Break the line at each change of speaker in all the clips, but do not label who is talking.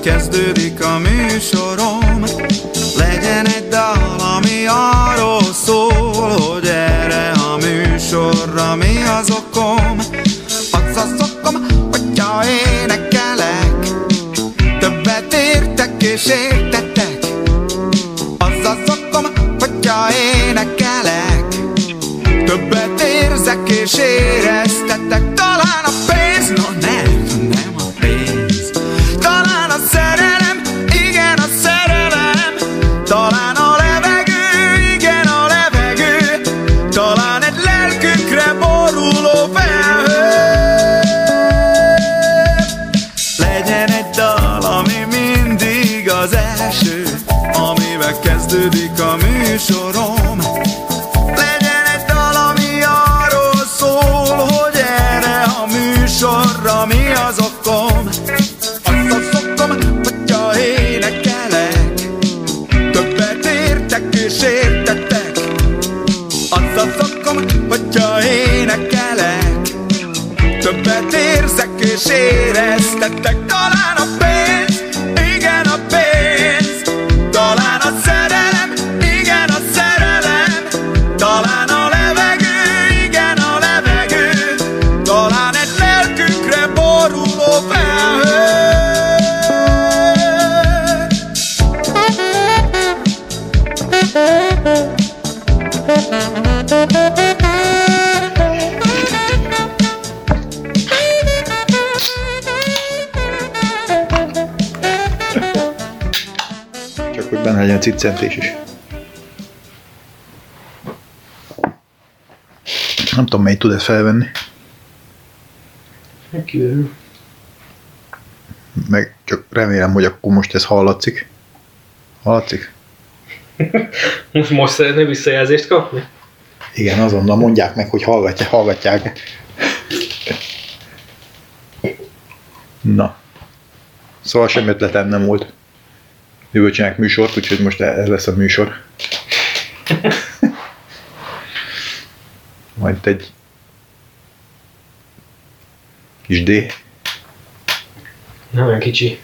kezdődik a műsorom legyen
ciccentés is. Nem tudom, melyik tud ezt felvenni.
Kiderül.
Meg csak remélem, hogy akkor most ez hallatszik. Hallatszik?
Most, most szeretne visszajelzést kapni?
Igen, azonnal mondják meg, hogy hallgatják. hallgatják. Na. Szóval semmi ötletem nem volt. Jövő csinálják műsort, úgyhogy most ez lesz a műsor. Majd egy kis D.
Nem olyan kicsi.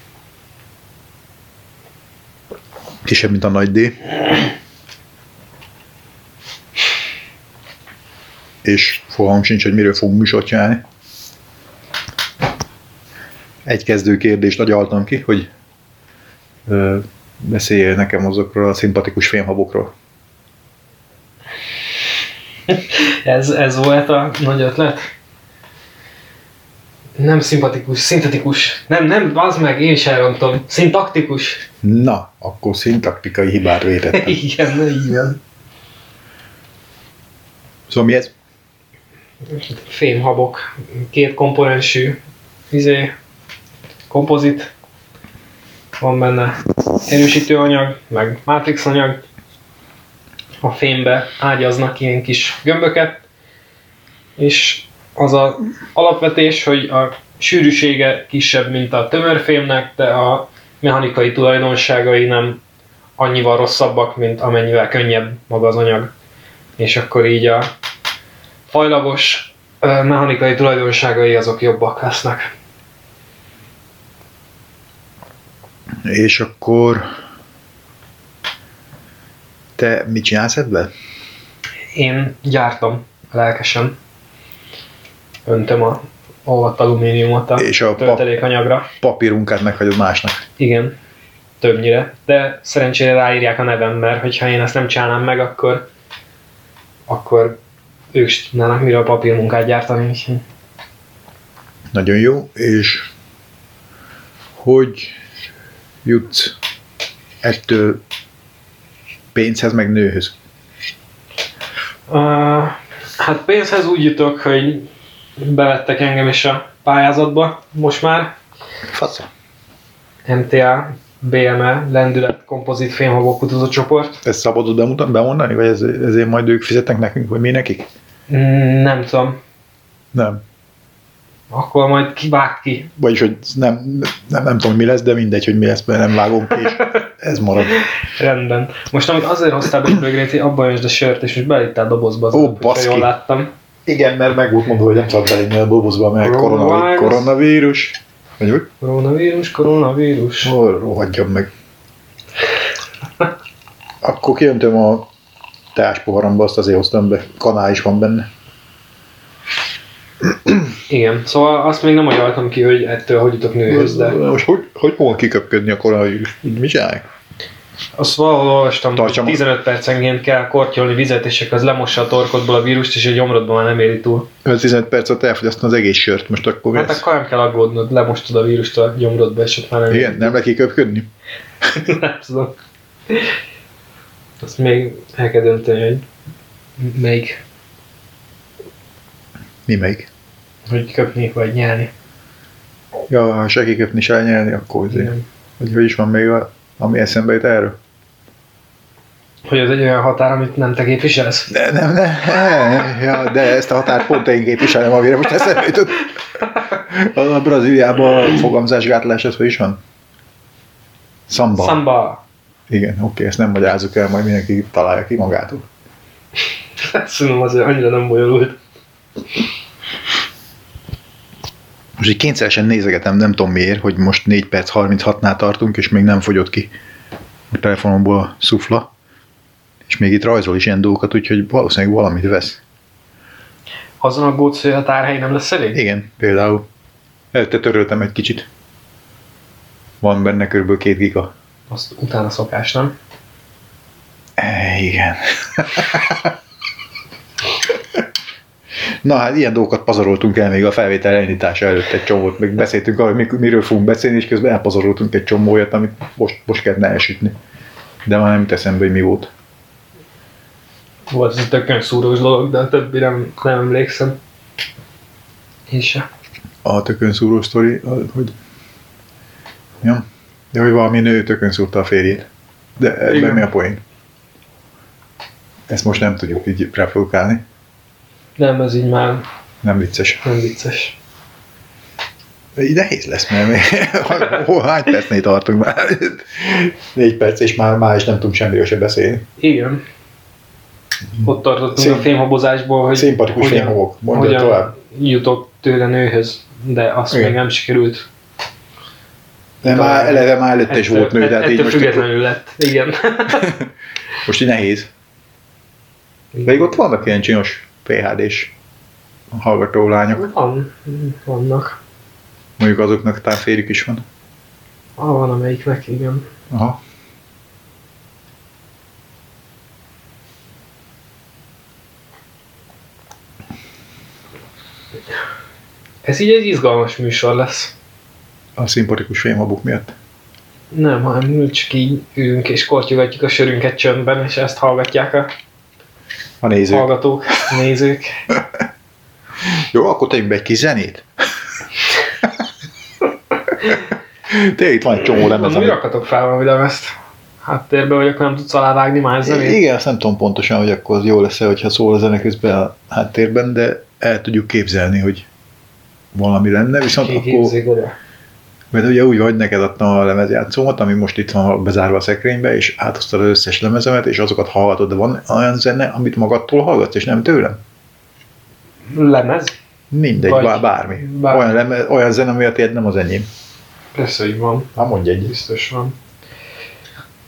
Kisebb, mint a nagy D. És fogalmam sincs, hogy miről fogunk műsort csinálni. Egy kezdő kérdést agyaltam ki, hogy ö, beszéljél nekem azokról a szimpatikus fémhabokról.
Ez, ez volt a nagy ötlet? Nem szimpatikus, szintetikus. Nem, nem, az meg, én is elrontom. Szintaktikus.
Na, akkor szintaktikai hibát vétettem.
Igen, van.
Szóval mi ez?
Fémhabok, két komponensű, izé, kompozit, van benne erősítőanyag, meg matrix anyag, a fémbe ágyaznak ilyen kis gömböket, és az a alapvetés, hogy a sűrűsége kisebb, mint a tömörfémnek, de a mechanikai tulajdonságai nem annyival rosszabbak, mint amennyivel könnyebb maga az anyag. És akkor így a fajlagos mechanikai tulajdonságai azok jobbak lesznek.
És akkor te mit csinálsz ebben?
Én gyártom lelkesen. Öntöm a olvadt alumíniumot a
És a pap-
töltelékanyagra.
Papírunkát meghagyod másnak.
Igen, többnyire. De szerencsére ráírják a nevem, mert hogyha én ezt nem csinálnám meg, akkor akkor ők is tudnának miről papírmunkát gyártani.
Nagyon jó, és hogy jutsz ettől pénzhez, meg nőhöz?
Uh, hát pénzhez úgy jutok, hogy bevettek engem is a pályázatba most már.
Fasza.
MTA, BME, lendület, kompozit fémhabok kutatócsoport.
Ezt szabadod bemutat, bemondani, vagy ez, ezért majd ők fizetnek nekünk, vagy mi nekik?
Mm, Nem tudom.
Nem.
Akkor majd kivág ki.
Vagyis, hogy nem, nem, nem tudom, mi lesz, de mindegy, hogy mi lesz, mert nem vágom ki, és ez marad.
Rendben. Most amit azért hoztál be Bögréti, abban is a sört, és most belittál dobozba. az
Ó, baszki.
Jól láttam.
Igen, mert meg volt mondva, hogy nem szabad belinni a dobozba, mert
Right.
koronaví- koronavírus. Vagy úgy?
Koronavírus, koronavírus.
Ó, rohadjam meg. Akkor kijöntöm a teáspoharamba, azt azért hoztam be. Kanál is van benne.
Igen, szóval azt még nem agyaltam ki, hogy ettől hogy jutok nőhöz, de
Most hogy, hogy fogom kiköpködni a koronavírus? Mi csinálják?
azt valahol olvastam,
Tartsam-
hogy 15 percenként kell kortyolni vizet, és akkor az lemossa a torkodból a vírust, és a gyomrodban már nem éri túl.
15 perc alatt elfogyasztom az egész sört, most akkor mi
Hát
lesz?
akkor nem kell aggódnod, lemostad a vírust a gyomrodba, és ott már nem
Igen, nem le kiköpködni?
nem tudom. Azt még el kell dönteni, hogy melyik,
Mi melyik?
hogy köpni vagy nyelni.
Ja, ha se kiköpni, se nyelni, akkor azért.
Igen.
Hogy hogy is van még, a, ami eszembe jut erről?
Hogy ez egy olyan határ, amit nem te képviselsz?
De, nem, nem, ja, de ezt a határt pont én képviselem, amire most eszembe jutott. A Brazíliában fogamzásgátlás, ez hogy is van? Szamba.
Samba.
Igen, oké, ezt nem magyarázzuk el, majd mindenki találja ki magától.
Szerintem azért annyira nem bonyolult.
Most így kényszeresen nézegetem, nem tudom miért, hogy most 4 perc 36-nál tartunk, és még nem fogyott ki a telefonomból a szufla. És még itt rajzol is ilyen dolgokat, úgyhogy valószínűleg valamit vesz.
Azon aggódsz, hogy a tárhely nem lesz elég?
Igen, például. Előtte töröltem egy kicsit. Van benne kb. 2 giga.
Azt utána szokás, nem?
E, igen. Na hát ilyen dolgokat pazaroltunk el még a felvétel elindítása előtt egy csomót, meg beszéltünk arról, hogy mi- miről fogunk beszélni, és közben elpazaroltunk egy csomó olyat, amit most, most kellene elsütni. De már nem jut eszembe, hogy mi volt.
Volt ez tökön szúrós dolog, de a többi nem, nem emlékszem. Én se.
A tökön szúró sztori, hogy... Ja. De hogy valami nő tökön szúrta a férjét. De ebben mi a poén? Ezt most nem tudjuk így reprodukálni.
Nem, ez így már
Nem vicces.
nem vicces.
Így nehéz lesz, mert még hol, hány percnél tartunk már? Négy perc, és már, már is nem tudunk semmiről se beszélni.
Igen. Ott tartottunk
Szín-
a fémhabozásból, hogy
Szimpatikus
hogyan-
fémhabok. Mondja
hogyan
tovább.
jutok tőle nőhöz, de azt
Igen.
még nem sikerült.
De már eleve már előtte is volt nő, de hát így most,
függetlenül lett. Igen.
most így nehéz. Pedig ott vannak ilyen csinos PHD-s hallgató lányok.
Van, vannak.
Mondjuk azoknak talán férjük is van.
Ah, van amelyiknek, igen.
Aha.
Ez így egy izgalmas műsor lesz.
A szimpatikus fémhabuk miatt.
Nem, hanem csak így ülünk és kortyogatjuk a sörünket csöndben, és ezt hallgatják a
A nézők.
hallgatók, nézők.
Jó, akkor tegyünk be egy kis zenét. Tényleg itt van egy csomó lemez,
Mi rakatok fel valami lemezt? Háttérbe vagyok, nem tudsz alávágni más zenét?
Igen, azt nem tudom pontosan, hogy akkor az jó lesz-e, hogyha szól a zene közben a háttérben, de el tudjuk képzelni, hogy valami lenne, viszont akkor,
Kiképzik oda.
Mert ugye úgy vagy neked adtam a lemezjátszómat, ami most itt van bezárva a szekrénybe, és áthoztad az összes lemezemet, és azokat hallgatod, de van olyan zene, amit magadtól hallgatsz, és nem tőlem?
Lemez?
Mindegy,
Vagy
bár, bármi.
bármi.
Olyan, leme, olyan zene, ami a tiéd nem az enyém.
Persze, hogy van.
Hát mondj egy.
Biztos van.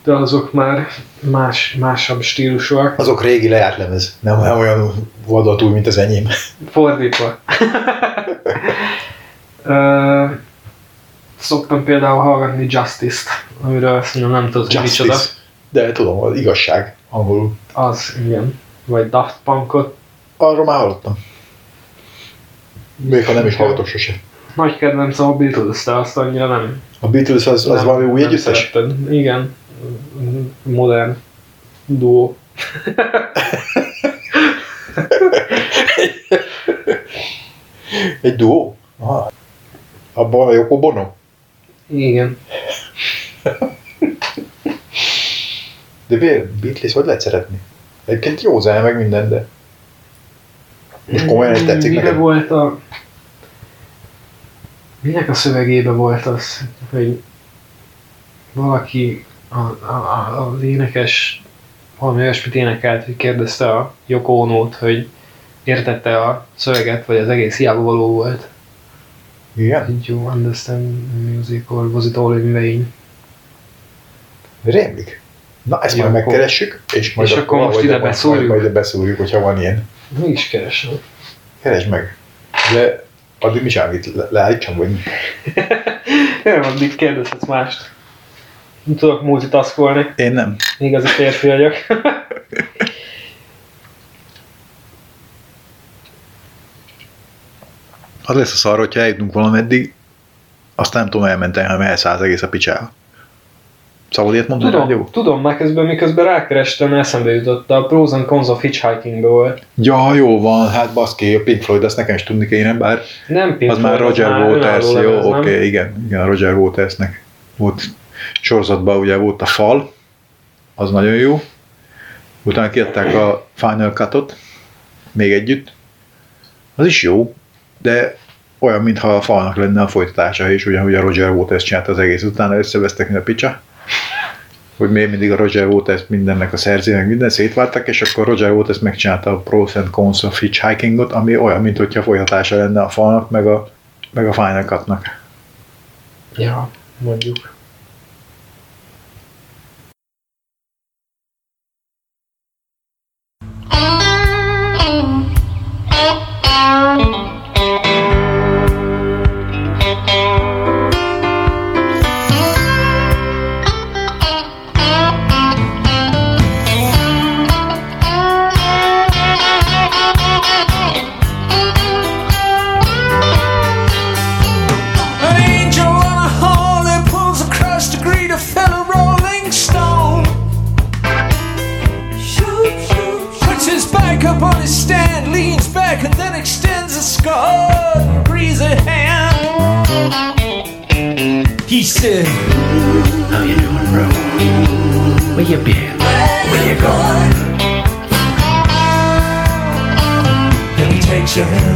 De azok már más, másabb stílusúak.
Azok régi lejárt lemez, nem, nem olyan vadatúj, mint az enyém.
Fordítva. Szoktam például hallgatni Justice-t, amiről szerintem nem tudod, hogy micsoda.
De tudom, az igazság angolul.
Az, igen. Vagy Daft Punkot.
Arról már hallottam. Még ha nem is hallgatok sose.
Nagy kedvencem a Beatles, de azt annyira nem.
A Beatles az, az
nem,
valami új együttes?
Igen. Modern duó.
Egy duó? Aha. Abban a Yoko Bono?
Igen.
De miért? Beatles hogy lehet szeretni? Egyébként jó zene, meg minden, de... Most komolyan ez tetszik
Mire
neked?
volt a... Minek a szövegébe volt az, hogy valaki, a, a, a, az énekes valami olyasmit énekelt, hogy kérdezte a Ono-t, hogy értette a szöveget, vagy az egész hiába való volt.
Igen?
Did you understand music or was it all in vain?
Rémlik. Na, ezt
Jó,
majd
akkor-
megkeressük, és majd
És akkor most
majd-
ide
majd-
beszúrjuk?
Majd ide beszúrjuk, hogyha van ilyen.
Mi is keresem.
Keresd meg. De addig mi sem le- leállítsam, vagy mi?
Nem, addig kérdezhetsz mást. Nem tudok multitaskolni.
Én nem.
Igazi férfi vagyok.
Az lesz a szar, hogyha eljutunk valameddig, aztán nem tudom, elmentem, hanem elszállsz egész a picsába. Szabad ilyet mondani,
Tudom,
rádió?
tudom, már közben miközben rákerestem, eszembe jutott, a Pros and Cons of Hitchhikingbe volt.
Ja, jó van, hát baszki, a Pink Floyd, azt nekem is tudni kéne, bár
Nem Pink
az már Roger
már
Waters, jó, oké, igen, igen, Roger Watersnek volt sorozatban ugye volt a fal, az nagyon jó. Utána kiadták a Final Cut-ot, még együtt. Az is jó, de olyan, mintha a falnak lenne a folytatása, és ugyanúgy a Roger Waters csinálta az egész, utána összevesztek, mint a picsa. Hogy miért mindig a Roger Waters mindennek a szerző, meg minden szétváltak, és akkor Roger Waters megcsinálta a Pros and Cons of Hitchhikingot, ami olyan, mint hogyha folytatása lenne a falnak, meg a, meg a Final Cut-nak.
Ja, mondjuk.
And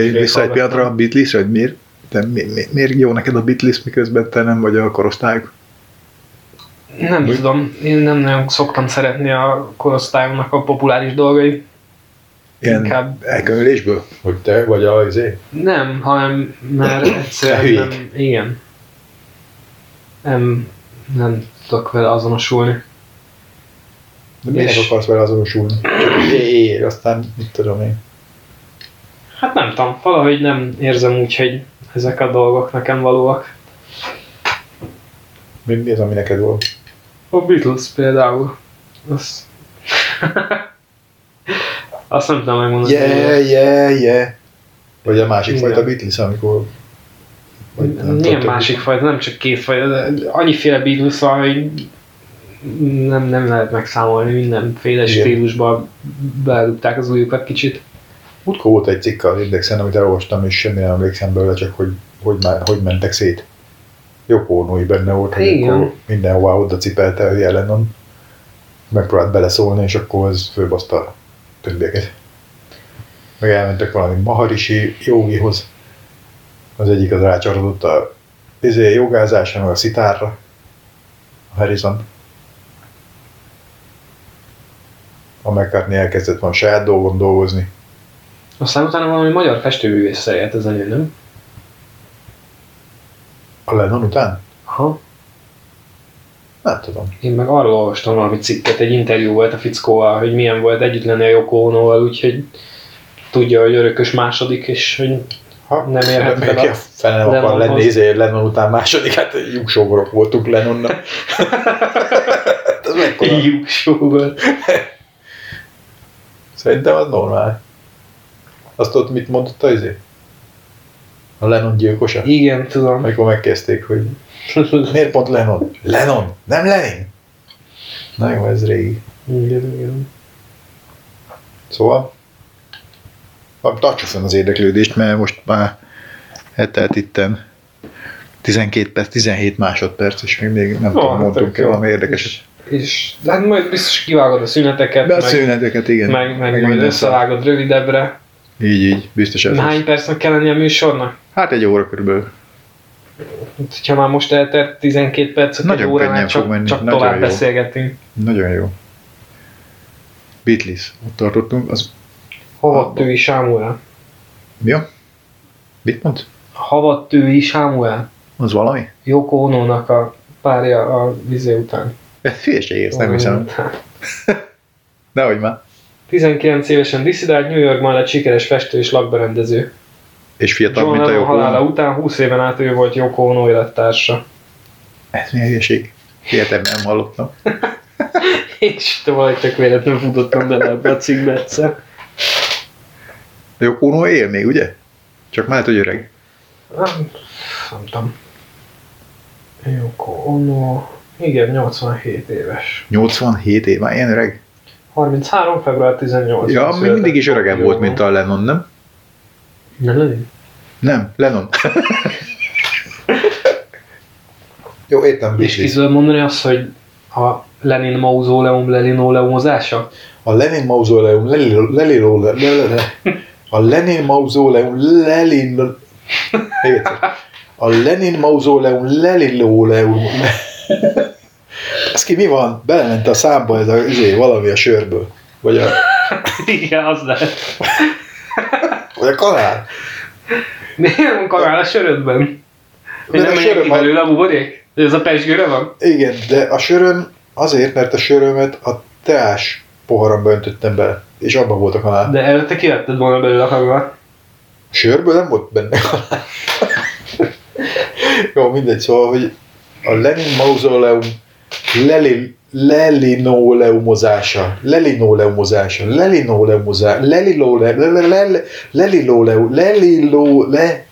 Na, de akkor
Én
térjünk
is
vissza egy
végighallgattam.
pillanatra a Beatles, hogy miért, te, mi, mi, miért jó neked a Beatles, miközben te nem vagy a korosztályuk?
nem tudom, én nem nagyon szoktam szeretni a korosztályomnak a populáris dolgait.
Ilyen
Inkább-
elkönyvelésből? Hogy te vagy a izé?
Nem, hanem mert egyszerűen nem, igen. Nem, nem tudok vele azonosulni.
De miért
És-
akarsz vele azonosulni? Csak é, é, aztán mit tudom én.
Hát nem tudom, valahogy nem érzem úgy, hogy ezek a dolgok nekem valóak.
Mi, mi az, ami neked volt?
A Beatles például. Az... Azt nem tudom megmondani.
Yeah, yeah, yeah. Vagy a másik
Igen.
fajta Beatles, amikor... Vagy nem
Milyen másik fajta, nem csak két fajta, annyiféle Beatles van, hogy nem, nem lehet megszámolni, mindenféle
Igen.
stílusba beledugták az újukat kicsit.
Múltkor volt egy cikk az Indexen, amit elolvastam, és semmi nem emlékszem belőle, csak hogy hogy, már, hogy mentek szét. Jó pornói benne volt, hogy
Igen.
akkor mindenhová oda cipelte a jelenon. Megpróbált beleszólni, és akkor az főbaszta a többieket. Meg elmentek valami Maharishi jogihoz. Az egyik az rácsarodott a izé, jogázásra, meg a szitárra. A Harrison. A McCartney elkezdett van saját dolgon dolgozni.
Aztán utána valami magyar festőművésszel élt ez a nő, nem?
A Lennon után?
Aha.
Nem tudom.
Én meg arról olvastam valami cikket, egy interjú volt a fickóval, hogy milyen volt együtt lenni a Yoko Ono-val, úgyhogy tudja, hogy örökös második, és hogy
Ha,
Nem érhet fel a
fene nem akar lenni, izé Lennon után második, hát lyuksógorok voltunk Lennonnal. Hát Ez mekkora?
lyuksó volt.
Szerintem az normál. Azt ott mit mondott az izé? A Lennon gyilkosa?
Igen, tudom.
Amikor megkezdték, hogy miért pont Lennon? Lennon, nem Lenin? Na jó, ez régi.
igen, igen.
Szóval, tartsuk fenn az érdeklődést, mert most már hetelt itten 12 perc, 17 másodperc, és még, még nem
Ó,
tudom, mondtunk el valami érdekes.
És de hát majd biztos kivágod a szüneteket,
De a
meg,
szüneteket, igen.
meg, meg, meg majd összevágod rövidebbre.
Így, így, biztos ez.
Hány percnek kell lenni a műsornak?
Hát egy óra körülbelül.
Hát, Ha már most eltelt 12 percet,
Nagyon
egy óránál
könnyen
csak,
menni,
csak
nagyon
tovább
jó.
beszélgetünk.
Nagyon jó. Beatles. Ott tartottunk. Az
Havattői Sámuel.
mi a? Mit mond?
Havattői Sámuel.
Az valami?
Yoko Ono-nak a párja a vizé után.
Ez hülyeség, ezt nem hiszem. Nehogy már.
19 évesen diszidált New Yorkban lett sikeres festő és lakberendező.
És fiatal,
John
mint a Yoko.
halála után 20 éven át ő volt Yoko Ono élettársa.
Ez milyen hülyeség? Hihetem, nem hallottam.
És valahogy tök véletlenül futottam bele ebbe a cikkbe egyszer.
Yoko Ono él még, ugye? Csak már hogy öreg.
Nem, nem tudom. Yoko Ono... Igen, 87 éves.
87 év, már ilyen öreg?
33. február 18.
Ja, még mindig is öregebb volt, mint a Lennon, nem?
Nem Lenin?
Nem, Lennon. Jó, értem,
És ki tudod mondani azt, hogy a Lenin mauzóleum lelinoleumozása?
A Lenin mauzóleum, Lelele- a Lenin mauzóleum, Lelin... A Lenin mauzóleum, Lelilóleum... Ki mi van? Belement a számba ez a izé, valami a sörből. Vagy a,
Igen, az lehet.
vagy a kanál.
Miért van kanál a sörödben? Hogy nem
söröm
ki belőle a buborék? Ez a pesgőre van?
Igen, de a söröm azért, mert a sörömet a teás poharamba öntöttem bele. És abban volt a kanál.
De előtte kivetted volna belőle a kanál.
Sörből nem volt benne kanál. Jó, mindegy, szóval, hogy a Lenin mauzoleum Leli, lelinoleumozása, lelinoleumozása, lelinoleumozása, lelilole, lele- lele- leliloleu, leliló, le,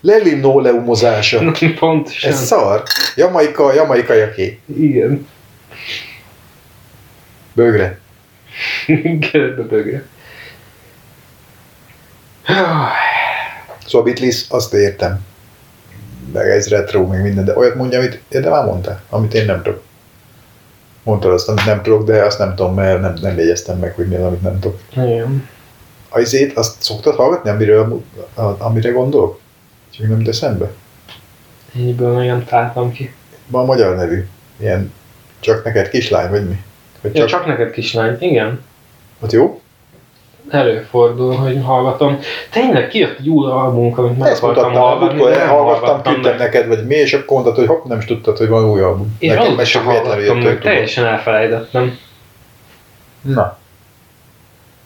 lelinoleumozása.
Pontosan.
Ez szar. Jamaika, jamaikaiaké.
Igen.
Bögre.
Keretbe bögre.
Szóval Beatles, azt értem. Meg ez retro, meg minden, de olyat mondja, amit de már mondtál, amit én nem tudok. Mondtad azt, amit nem tudok, de azt nem tudom, mert nem, nem jegyeztem meg, hogy mi az, amit nem tudok.
Igen.
A izét, azt szoktad hallgatni, amiről, amire gondolok? Csak nem eszembe.
Ennyiből nagyon találtam ki.
Van magyar nevű. Ilyen csak neked kislány, vagy mi? Vagy
Ja,
csak,
csak neked kislány. Igen.
ott jó?
Előfordul, hogy hallgatom. Tényleg kijött egy új albumunk, amit meg
Ezt
akartam
mutattam,
hallgatni, de nem
hallgattam, küldtem neked, vagy mi, és akkor mondtad, hogy hopp, nem is tudtad, hogy van új album.
És
Nekem meg
sem
véletlenül
teljesen elfelejtettem.
Na.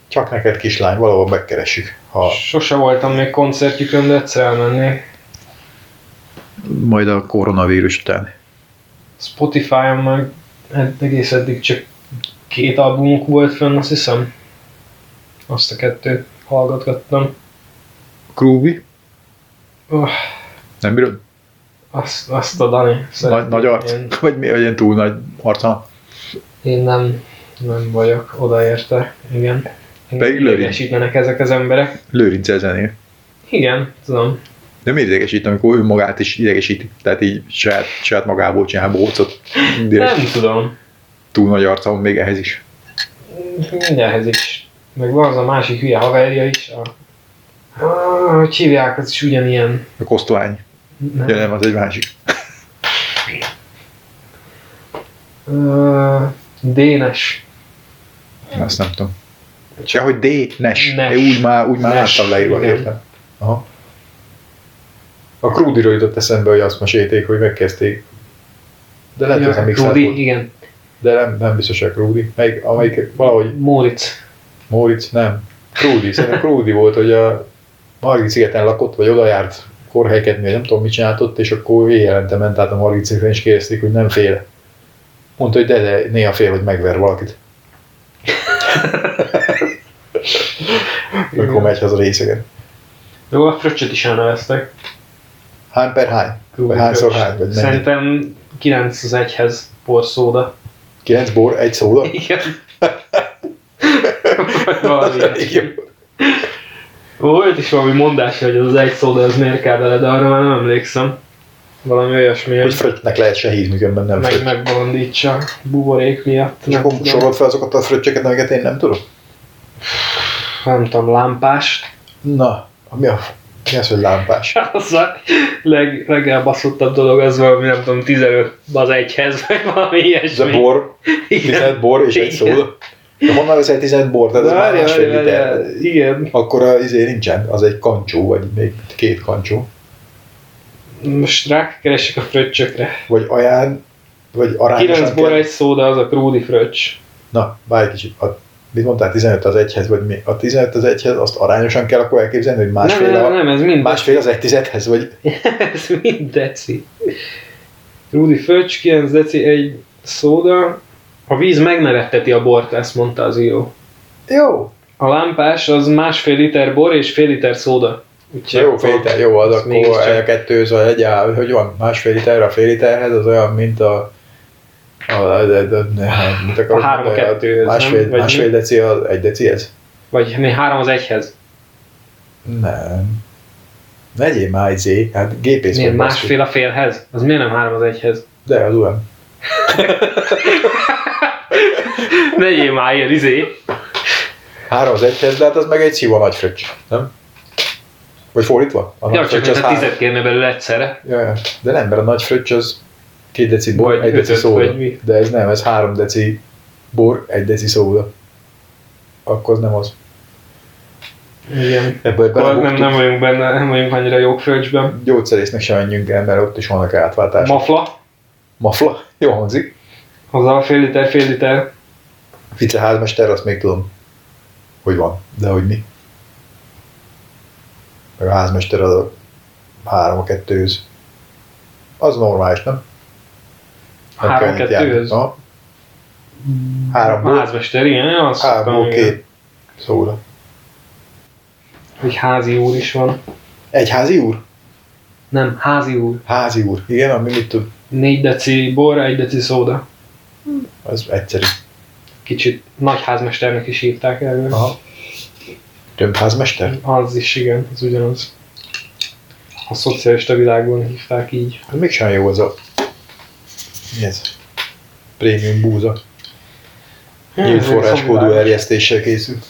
Csak neked kislány, valahol megkeressük. Ha
Sose voltam még koncertjükön, de egyszer elmennék.
majd a koronavírus után.
Spotify-on meg egész eddig csak két albumuk volt fönn, azt hiszem. Azt a kettőt hallgatgattam.
Groovy?
Öh,
Nem bírod?
azt, azt a Dani.
Nagy, nagy arc?
Én,
Vagy mi, vagy ilyen túl nagy arca?
én nem, nem vagyok odaérte. Igen.
Pedig Lőrinc.
Idegesítenek ezek az emberek.
Lőrinc zenél.
Igen, tudom.
De miért idegesít, amikor ő magát is idegesíti? Tehát így saját, saját magából csinál bócot.
Nem tudom.
túl nagy arca van még ehhez is.
Mindenhez is. Meg van az a másik hülye haverja is. A... Ah, hogy hívják, az is ugyanilyen.
A kosztolány.
Nem.
Ja, nem, az egy másik.
Ö, Dénes.
Azt nem tudom. Csak hogy D, Nes.
Nes.
Én úgy már, úgy már
Nes,
láttam leírva, értem. Aha. A Krúdiról jutott eszembe, hogy azt mesélték, hogy megkezdték. De lehet, hogy ez nem volt.
igen.
De nem, nem biztos, hogy a Krúdi. Melyik, amelyik valahogy
Móricz.
Móricz, nem. Krúdi, szerintem Krúdi volt, hogy a Margit szigeten lakott, vagy oda járt korhelyeket, vagy nem tudom, mit csinált ott, és akkor éjjelente ment át a Margit szigeten, és kérdezték, hogy nem fél. Mondta, hogy de, de néha fél, hogy megver valakit. Amikor megy haza részegen.
Jó, a fröccsöt is elneveztek.
Hány per hány? Vagy hányszor hány? Vagy?
Szerintem 9 az 1-hez porszóda.
9 bor, egy szóda?
Igen. Valami. Volt is valami mondás, hogy az egy szóda az miért kell bele, de arra már nem emlékszem. Valami olyasmi,
Hogy fröccsnek se hízni, különben nem
meg
fröccs.
megbolondítsa buborék miatt.
És akkor sorolt fel azokat a fröccseket, amiket én nem tudok?
nem tudom, lámpás.
Na, mi, a, mi az, hogy lámpás?
Az a leg, legelbaszottabb dolog az valami, nem tudom, 15 az egyhez, vagy valami ilyesmi.
bor, 15 bor és egy szóda. De honnan veszel 15 bor? Tehát ez már
Várjál,
másfél liter.
Igen.
Akkor az izé nincsen, az egy kancsó, vagy még két kancsó.
Most rákeresek a fröccsökre.
Vagy aján, vagy
9
arányosan
bor,
kell.
egy szóda, az a krúdi fröccs.
Na, várj egy kicsit. A, mit mondtál, 15 az egyhez, vagy mi? A 15 az egyhez, azt arányosan kell akkor elképzelni, hogy másfél,
nem, nem, nem, ez mind
másfél az egy tizedhez, vagy
ez mind deci. Krúdi fröccs, 9 deci, egy szóda. A víz megnevetteti a bort, ezt mondta az író.
jó,
A lámpás az másfél liter bor és fél liter szóda. Úgyhogy
jó, liter, jó, az
az
akkor a kettő, szóval egy áll, hogy van, másfél liter a fél literhez, az olyan, mint a a, a, a, a,
három a kettőhöz,
másfél,
nem? Vagy
másfél deci az egy decihez?
Vagy né, három az egyhez.
Nem. Vegyél már egy zé, hát gépész
Miért másfél a félhez? Az miért nem három az egyhez?
De, az olyan.
Vegyél már ilyen izé.
Három az egyhez, de hát az meg egy szíva nagy fröccs, nem? Vagy fordítva? A
Ja, csak
az
mint a
három.
tizet kérne belőle egyszerre.
Ja, ja. De nem, mert a nagy fröccs az két deci bor,
Vagy
egy deci szóda. De ez nem, ez három deci bor, egy deci szóda. Akkor az nem az.
Igen.
Ebből
nem,
belebuktuk.
nem vagyunk benne, nem vagyunk annyira jók fröccsben.
Gyógyszerésznek sem menjünk el, mert ott is vannak átváltások.
Mafla,
Mafla? Jó hangzik.
hozzá a fél liter, fél liter.
Fice házmester, azt még tudom, hogy van, de hogy mi. Meg a házmester az a három a kettőhöz. Az normális, nem? Nem
Három
járni.
kettőhöz?
Aha. Három
A házmester, igen, én azt
háromból két szóra.
Hogy házi úr is van.
Egy házi úr?
Nem, házi úr.
Házi úr. Igen, ami mit tud?
Négy deci bor, egy deci szóda.
Az egyszerű.
Kicsit nagy házmesternek is hívták el.
Aha. Több házmester?
Az is, igen, az ugyanaz. A szocialista világban hívták így.
Hát mégsem jó az a... Mi ez? Prémium búza. Nyílt
ez
forráskódú erjesztéssel készült.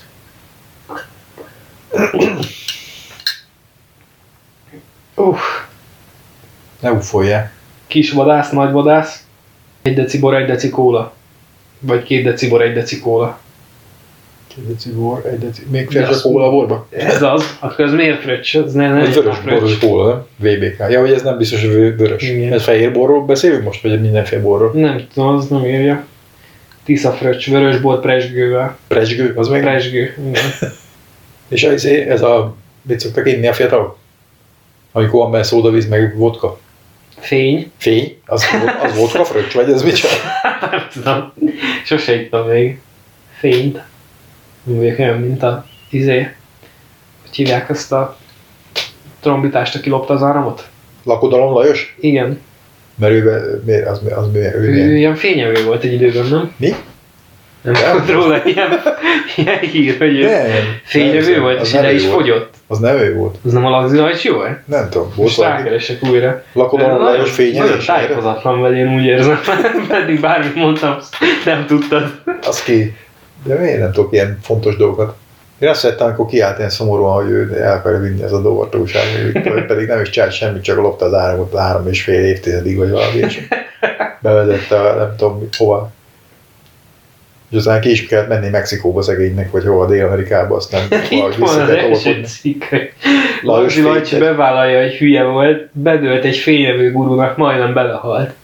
Uff,
Ne uffoljál.
Kis vadász, nagy vadász, egy deci bor, egy deci kóla. Vagy két deci bor, egy deci kóla.
Két deci bor, egy deci... Még félre
azt-
kóla borba?
Ez az, akkor ez miért fröccs? Ez ne, ne,
Egy vörös ború kóla, nem? VBK. Ja, hogy ez nem biztos, hogy vö- vörös.
Igen.
Ez fehér borról beszélünk most, vagy mindenféle borról?
Nem tudom, az nem írja. Tisza fröccs, vörös bor presgővel.
Presgő, az meg?
Presgő, igen.
És ez, ez a... Mit szoktak inni a fiatalok? Amikor van benne szódavíz, meg vodka.
Fény.
Fény? Az, az vodka fröccs, vagy ez micsoda?
Nem tudom. Sose ittam még. Fényt. Vagyok olyan, mint a izé. Hogy hívják ezt a trombitást, aki lopta az áramot?
Lakodalom Lajos?
Igen.
Mert ő, miért, az, az, mi- ő,
Ő
milyen?
ilyen fényevő volt egy időben, nem?
Mi?
Nem tudod róla ilyen, ilyen hír, hogy fényevő volt, és ide is
volt.
fogyott.
Az nem ő volt.
Az nem a Lagzi Lajcsi volt?
Nem tudom. Volt
Most rákeresek újra.
Lakodalom
Nagyon-
Lajos
Nagyon
fényevés?
tájékozatlan vagy, én úgy érzem. Pedig bármit mondtam, azt nem tudtad.
Az ki. De miért nem tudok ilyen fontos dolgokat? Én azt szerettem, amikor kiállt ilyen szomorúan, hogy ő el akarja vinni ez a újságírót, pedig nem is csinált semmit, csak lopta az áramot három és fél évtizedig, vagy valami, és bevezette a, nem tudom hova. És aztán ki is kellett menni Mexikóba szegénynek, vagy hova, Dél-Amerikába, aztán
Itt van az első cikk.
Lajos
Lajcsi bevállalja, hogy hülye volt, bedőlt egy fényevő gurúnak, majdnem belehalt.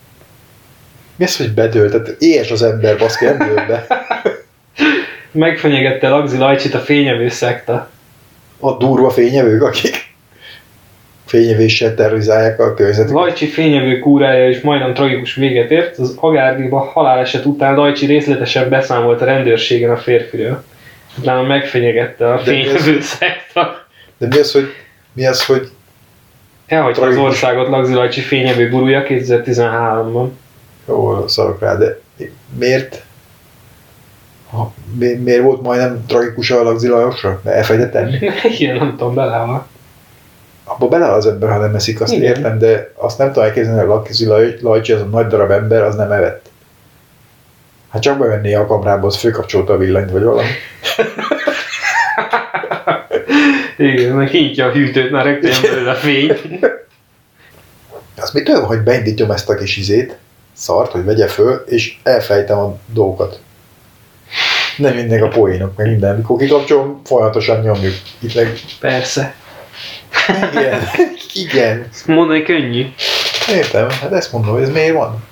Mi az, hogy bedőlt? Tehát éhes az ember, baszki, nem dől be.
Megfenyegette Lagzi Lajcsit a fényevő szekta.
A durva fényevők, akik fényevéssel terrorizálják a környezetüket.
Lajcsi fényevő kúrája is majdnem tragikus véget ért. Az Agárdiba haláleset után Lajcsi részletesen beszámolt a rendőrségen a férfiről. Utána megfenyegette a fényevő szekta.
De mi az, hogy, mi az, hogy
Elhagyta az országot Lagzi Lajcsi fényevő gurúja 2013-ban.
Jó, szarok rá, de miért? Ha, mi, miért volt majdnem tragikus a Lagzi Lajosra? Mert elfejtett enni?
Igen, nem tudom, belehal.
Abba bele az ember, ha nem eszik, azt
Igen.
értem, de azt nem tudom elképzelni, hogy a Laj- Lajcsi, az a nagy darab ember, az nem evett. Hát csak bevenné a kamrába, az főkapcsolta a villanyt, vagy valami.
Igen, meg kinyitja a hűtőt, már rögtön belőle a fény.
Az mitől van, hogy beindítom ezt a kis izét, szart, hogy vegye föl, és elfejtem a dolgokat. Nem jönnek a poénok, meg minden. Mikor kikapcsolom, folyamatosan nyomjuk. Itt meg,
Persze.
Igen, igen.
Ezt mondani könnyű.
Értem, hát ezt mondom, hogy ez miért van?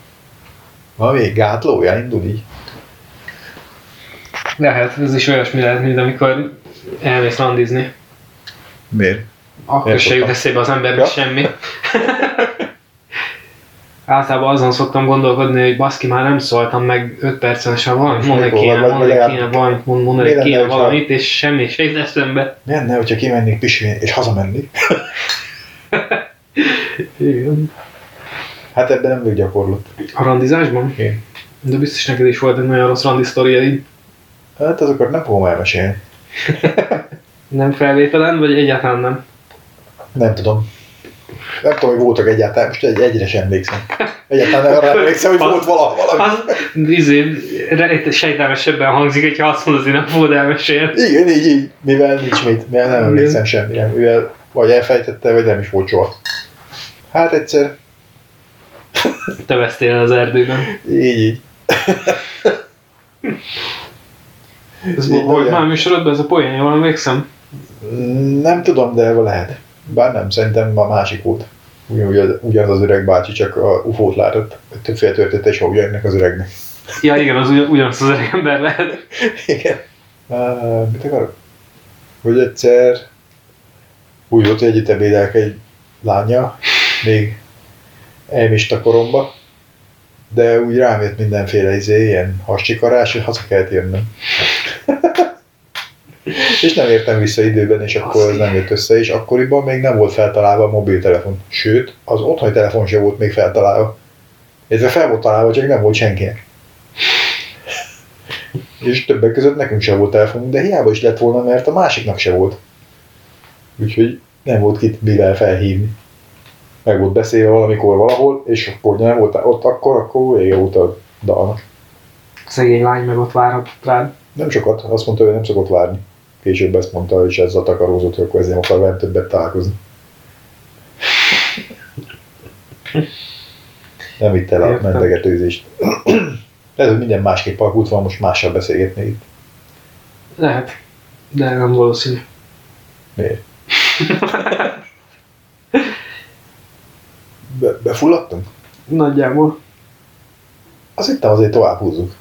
Valami gátlója indul így.
Lehet, ez is olyasmi lehet, mint amikor elmész randizni.
Miért?
Akkor se jut eszébe az embernek
Ja.
semmi. Általában azon szoktam gondolkodni, hogy baszki, már nem szóltam meg 5 percen sem valamit mondani kéne, mondani kéne valamit, mond- mondani kéne valamit, és semmi se jut eszembe.
Mi lenne, hogyha kimennék pisilni, és hazamennék?
Igen.
Hát ebben nem vagyok gyakorlott.
A randizásban?
Igen.
De biztos neked is volt egy nagyon rossz randi sztoriaid.
Hát azokat nem fogom elmesélni.
Nem felvételen, vagy egyáltalán nem?
Nem tudom. Nem tudom, hogy voltak egyáltalán, most egy, egyre sem emlékszem. Egyáltalán nem arra emlékszem, hogy volt vala, valami.
Az izé, sejtelmesebben hangzik, hogyha azt mondod, hogy nem fogod elmesélni.
Igen, így, így, mivel nincs mit, mivel nem emlékszem semmire, mivel vagy elfejtette, vagy nem is volt soha. Hát egyszer,
Te vesztél el az erdőben.
így, így.
Ez volt már műsorodban ez a poén, jól emlékszem?
Nem tudom, de lehet. Bár nem, szerintem a másik volt. Ugyanaz az öreg bácsi, csak a ufót látott. Többféle történt, és ugyanennek az öregnek.
Ja igen, az ugyan, ugyanaz az öreg ember lehet.
Igen. Uh, mit akarok? Hogy egyszer úgy volt, hogy együtt ebédelek egy lánya, még elmista koromba, de úgy rám jött mindenféle izé, ilyen hascsikarás, hogy haza kellett jönnöm. és nem értem vissza időben, és akkor ez nem jött össze, és akkoriban még nem volt feltalálva a mobiltelefon. Sőt, az otthoni telefon sem volt még feltalálva. Ez fel volt találva, csak nem volt senkinek. És többek között nekünk sem volt telefonunk, de hiába is lett volna, mert a másiknak se volt. Úgyhogy nem volt kit mivel felhívni. Meg volt beszélve valamikor valahol, és akkor nem volt ott akkor, akkor vége volt a dalnak.
Szegény lány meg ott várhat rád.
Nem sokat, azt mondta, hogy nem szokott várni. Később ezt mondta, és ezzel takarózott, hogy akkor ezért akar velem többet találkozni. Nem vitte el a mentegetőzést. Lehet, hogy minden másképp alakult van, most mással beszélgetni itt.
Lehet, de nem valószínű.
Miért? Be, befulladtunk?
Nagyjából.
Azt hittem azért tovább húzzuk.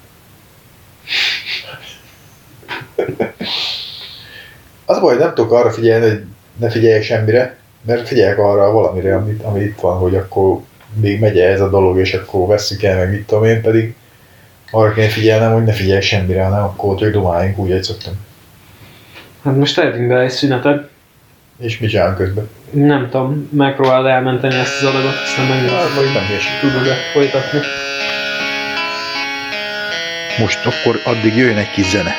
Az a baj, hogy nem tudok arra figyelni, hogy ne figyeljek semmire, mert figyelek arra valamire, amit, ami itt van, hogy akkor még megy ez a dolog, és akkor vesszük el, meg mit tudom én, pedig arra kéne figyelnem, hogy ne figyeljek semmire, hanem akkor csak domáljunk úgy, hogy szoktam.
Hát most tehetünk be egy szünetet.
És mit csinálunk közben?
Nem tudom, megpróbálod elmenteni ezt az adagot, aztán
Hát,
megnézzük,
vagy
hogy
nem hülyeség.
tudod-e folytatni.
Most akkor addig jöjjön egy kis zene.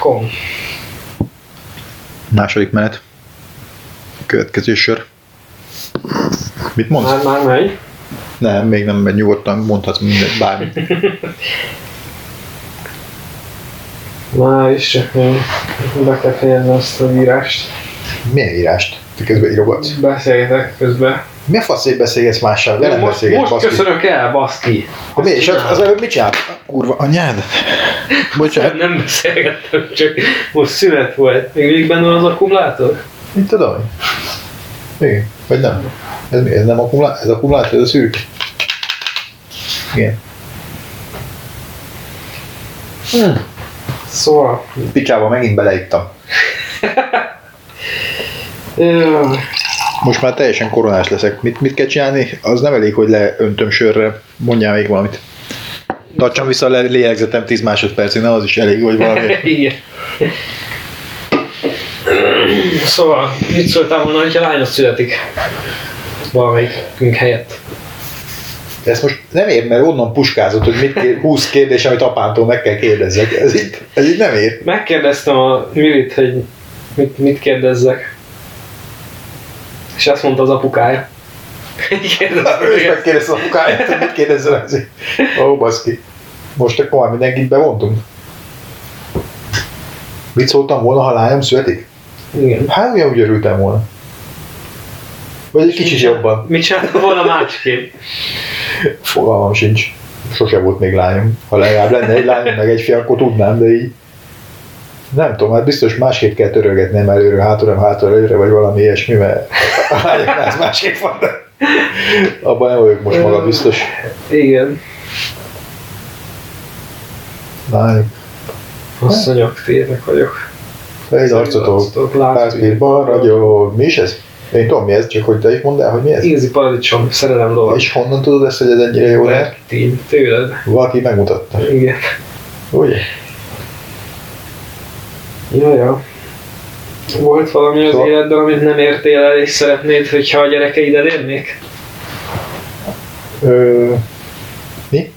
veryvelfamily.com
Második menet. Következő sor. Mit mondsz?
Már, már megy.
Nem, még nem megy nyugodtan, mondhatsz mindent, bármit.
Már is csak még be kell fejezni azt az írást.
Milyen írást? Te közben írogatsz?
Beszélgetek közben.
Mi a fasz, hogy beszélgetsz mással? Velem
most
beszélgetsz,
most
baszki.
köszönök el, baszki.
Akkor mi? És az, az előbb mit csinált? Kurva anyád? Bocsánat.
Nem beszélgettem, csak most szünet volt. Még mindig benne van az akkumulátor?
Mit tudom én? Igen, vagy nem? Ez mi? Ez nem akkumulátor? Ez akkumulátor, ez a szűk? Igen.
Szóval...
Picsába megint beleittam. Most már teljesen koronás leszek. Mit, mit kell csinálni? Az nem elég, hogy leöntöm sörre. Mondjál még valamit. Tartsam vissza a le- lélegzetem 10 másodpercig, nem az is elég, hogy valami.
Igen. Szóval, mit szóltál volna, hogyha lányos születik? Valamelyikünk helyett.
Ezt most nem ér, mert onnan puskázott, hogy mit kér, 20 kérdés, amit apámtól meg kell kérdezzek. Ez így, ez így nem ér.
Megkérdeztem a Milit, hogy mit, mit kérdezzek. És azt mondta az apukája. Kérdezte
Ő is
meg.
megkérdezte a apukáját, hogy mit kérdezzel ezért. Ó, baszki. Most akkor már mindenkit bevontunk. Mit szóltam volna, ha lányom születik?
Igen.
Hát ugyanúgy örültem volna. Vagy egy kicsit jobban.
Mit csinálta volna másképp?
Fogalmam sincs. Sose volt még lányom. Ha legalább lenne egy lányom, meg egy fia, akkor tudnám, de így nem tudom, hát biztos másképp kell törölgetni, nem előre, hátulra, hátulra, előre, vagy valami ilyesmi, mert a lányoknál ez másképp van, de abban nem vagyok most maga biztos.
Igen.
Lányok,
Asszonyok, tényleg vagyok.
egy arcotok, párspír balra, ragyog. Mi is ez? Én tudom mi ez, csak hogy te is mondd el, hogy mi ez.
Igazi paradicsom, szerelem dolog.
És honnan tudod ezt, hogy ez ennyire jó lehet?
Martin, tőled.
Valaki megmutatta.
Igen.
Ugye?
Ja, ja. Volt valami az életben, amit nem értél el, és szeretnéd, hogyha a gyerekeid elérnék?
Ö, mi?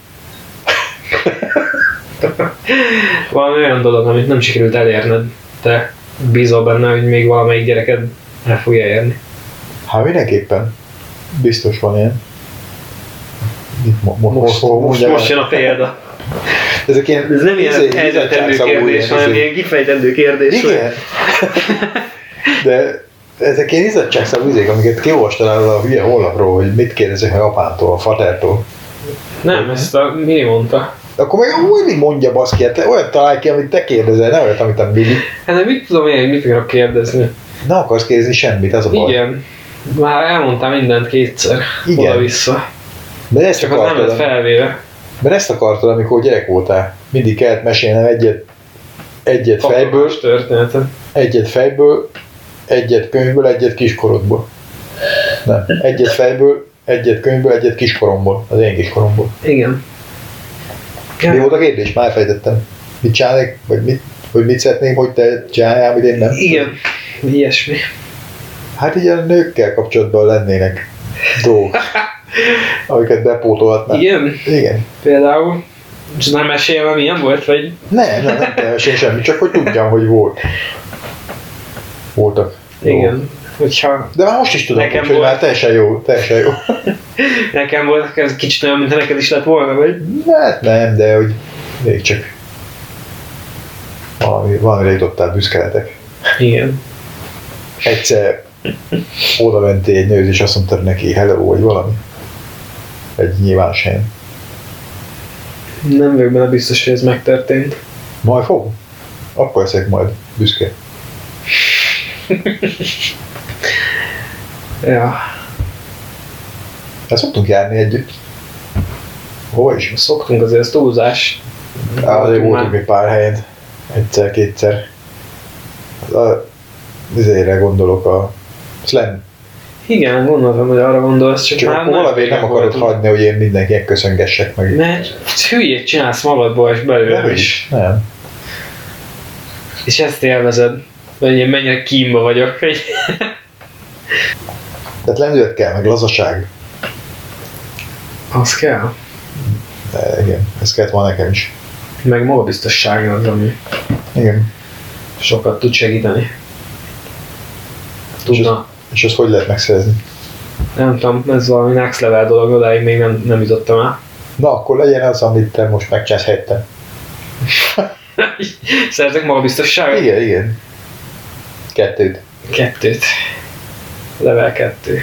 Valami olyan dolog, amit nem sikerült elérned, te bízol benne, hogy még valamelyik gyereked el fogja érni.
Hát mindenképpen. Biztos van ilyen.
Most,
mo-
most,
mondja
most
el?
jön a példa.
Ezek ilyen,
Ez nem ilyen
izé- bizottságszagú
kérdés,
ilyen,
hanem
izé.
ilyen kifejtendő kérdés.
Igen. De ezek ilyen izzadságszagú izék, amiket kiolvastál a hülye honlapról, hogy mit kérdezek meg apámtól, a fatertól.
Nem, ezt a Mini mondta.
Akkor meg úgy mondja baszki, hát olyat találj ki, amit te kérdezel, ne olyat, amit a Billy.
Hát de mit tudom én, hogy mit akarok kérdezni?
Ne akarsz kérdezni semmit, az a baj.
Igen. Már elmondtam mindent kétszer.
Igen.
Oda-vissza.
De ezt
Csak az nem lett felvéve.
Mert ezt akartad, amikor gyerek voltál. Mindig kellett mesélnem egyet, egyet fejből,
Katonás történetet.
egyet fejből, egyet könyvből, egyet kiskorodból. Nem, egyet fejből, egyet könyvből, egyet kiskoromból, az én kiskoromból.
Igen.
Mi volt a kérdés? Már fejtettem. Mit csinálnék, vagy mit, hogy mit szeretném, hogy te csináljál, amit én nem?
Igen. Ilyesmi.
Hát így a nőkkel kapcsolatban lennének dolgok, amiket bepótolhatnál.
Igen.
Igen.
Például. És nem mesélve milyen volt, vagy?
Nem, nem, nem mesélni semmi, csak hogy tudjam, hogy volt. Voltak.
Igen. Hogyha
De már most is tudom,
Nekem
hogy
volt.
már teljesen jó, teljesen jó.
nekem volt, ez kicsit olyan, mint neked is lett volna, vagy?
Hát nem, de hogy még csak valami, valamire jutottál büszkeletek.
Igen.
Egyszer oda mentél egy nőhöz, és azt mondtad neki hello, vagy valami. Egy nyilvános helyen.
Nem vagyok benne biztos, hogy ez megtörtént.
Majd fog. Akkor leszek majd büszke.
Ja.
Hát szoktunk járni együtt. Hova is?
Szoktunk azért, ez túlzás.
Azért
Voltunk
egy pár helyen. Egyszer, kétszer. A, azért gondolok a slam.
Igen, gondoltam, hogy arra gondolsz, csak,
Csak
már
akkor valamiért nem akarod
voltunk.
hagyni, hogy én mindenkinek köszöngessek meg.
Mert hülyét csinálsz magadból és belőle
Nem
is.
Nem.
És ezt élvezed. Hogy én mennyire kímba vagyok. hogy-
Tehát lendület kell, meg lazaság.
Az kell.
De igen, ez kellett volna nekem is.
Meg magabiztosság az, ami
Igen.
sokat tud segíteni. Tudna.
És azt hogy lehet megszerezni?
Nem tudom, ez valami next level dolog, odáig még nem, nem jutottam el.
Na, akkor legyen az, amit te most megcsinálsz helyettem.
Szerzek magabiztosságot?
Igen, igen. Kettőt.
Kettőt. Level kettő.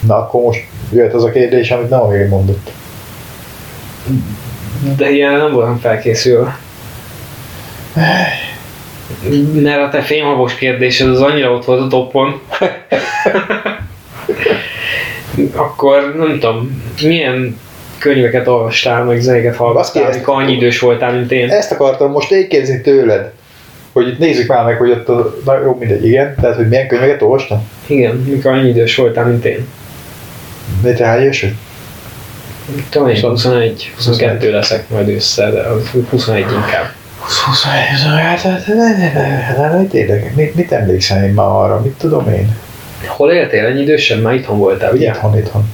Na, akkor most jöhet az a kérdés, amit nem még mondott.
De ilyen nem voltam felkészülve. Mert a te fémhabos kérdésed az annyira ott volt a toppon. Akkor nem tudom, milyen könyveket olvastál, meg zenéket
Baszki,
hallgattál,
ezt-
amikor annyi idős voltál, mint én.
Ezt akartam most én kérdezni tőled. Hogy itt nézzük már meg, hogy ott a... Na jó, mindegy, igen. Tehát, hogy milyen könyveket olvastam?
Igen, mikor annyi idős voltál, mint én.
De te hány éves
Tudom én,
Huszon-
21, 22 leszek majd ősszel, de az 21 inkább.
21, hát hát, tényleg, mit, mit emlékszem én már arra, mit tudom én?
Hol éltél ennyi idősen? Már itthon voltál, ugye?
Itthon, itthon.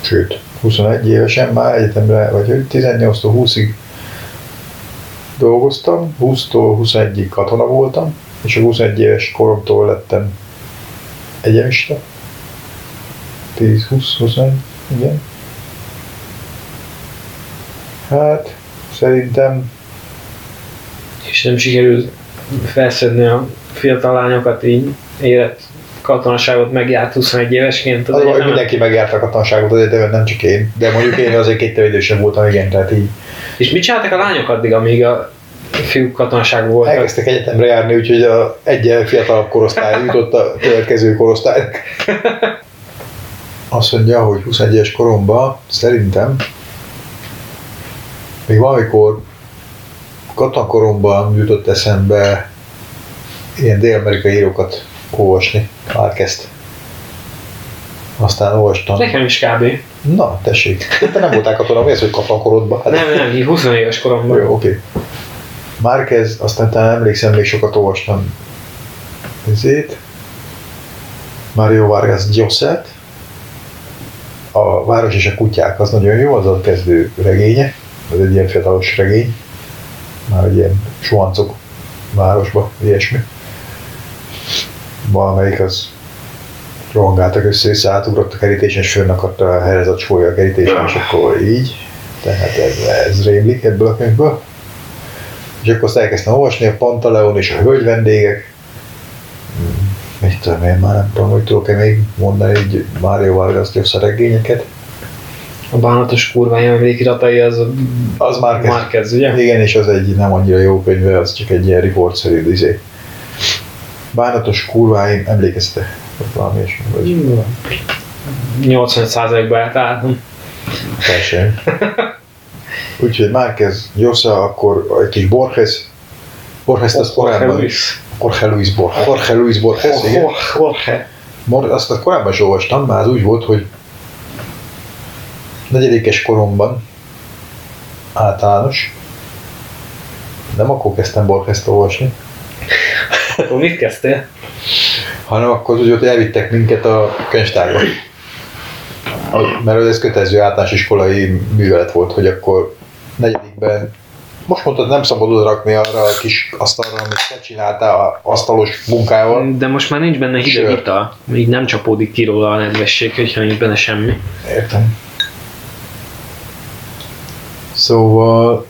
Sőt, 21 évesen már egyetemre, vagy hogy 18-tól 20-ig dolgoztam, 20-tól 21-ig katona voltam, és a 21 éves koromtól lettem egyenista. 10-20-21, igen. Hát, szerintem
És nem sikerült felszedni a fiatal lányokat így érett katonaságot megjárt 21 évesként.
az, a baj, hogy
egyetemen.
mindenki megjárta a katonaságot az egyetemen, nem csak én. De mondjuk én azért két idősebb voltam, igen, tehát így
És mit csináltak a lányok addig, amíg a fiúk katonaságban voltak?
elkezdtek egyetemre járni, úgyhogy a egyel fiatalabb korosztály jutott a következő korosztálynak. Azt mondja, hogy 21 éves koromban szerintem még valamikor katonakoromban jutott eszembe ilyen dél-amerikai írókat olvasni, már kezd. Aztán olvastam.
Nekem is kb.
Na, tessék. Te nem voltál katona, mi ez, hogy katonakorodban? Hát,
Nem, nem, így 20 éves koromban.
jó, oké. Márquez, aztán talán emlékszem, még sokat olvastam ezért. Mario Vargas Lloset. A Város és a kutyák, az nagyon jó, az a kezdő regénye. Az egy ilyen fiatalos regény. Már egy ilyen suhancok városba, ilyesmi. Valamelyik az rohangáltak össze, össze átugrott a kerítésen, és fönnakadta a herez a csója a kerítésen, és akkor így. Tehát ez, ez rémlik ebből a könyvből. És akkor azt elkezdtem olvasni, a Pantaleon és a hölgy vendégek. Hmm, Mit tudom én, már nem tudom, hogy tudok-e még mondani így Mário Vargas Llosa regényeket.
A bánatos kurváim emlékiratai az
Az már kezd.
Márquez, ugye?
Igen, és az egy nem annyira jó könyv, az csak egy ilyen riportszerű izé. Bánatos kurváim, emlékezte? Valami ilyesmi, vagy
85%-ba eltaláltam.
teljesen. Úgyhogy Márquez, Llosa, akkor egy kis Borges, Borges azt korábban,
Luis.
Jorge Luis Borges, Jorge Luis Borges, igen.
Jorge.
Azt a korábban is olvastam, már az úgy volt, hogy negyedikes koromban általános, nem akkor kezdtem Borges-t olvasni,
Akkor mit kezdtél?
hanem akkor úgy, hogy elvittek minket a könyvtárba. Mert ez kötelező általános iskolai művelet volt, hogy akkor negyedikben most mondtad, nem szabad oda rakni arra a kis asztalra, amit te csináltál a asztalos munkával.
De most már nincs benne hideg ital. Így nem csapódik ki róla a nedvesség, hogyha nincs benne semmi.
Értem. Szóval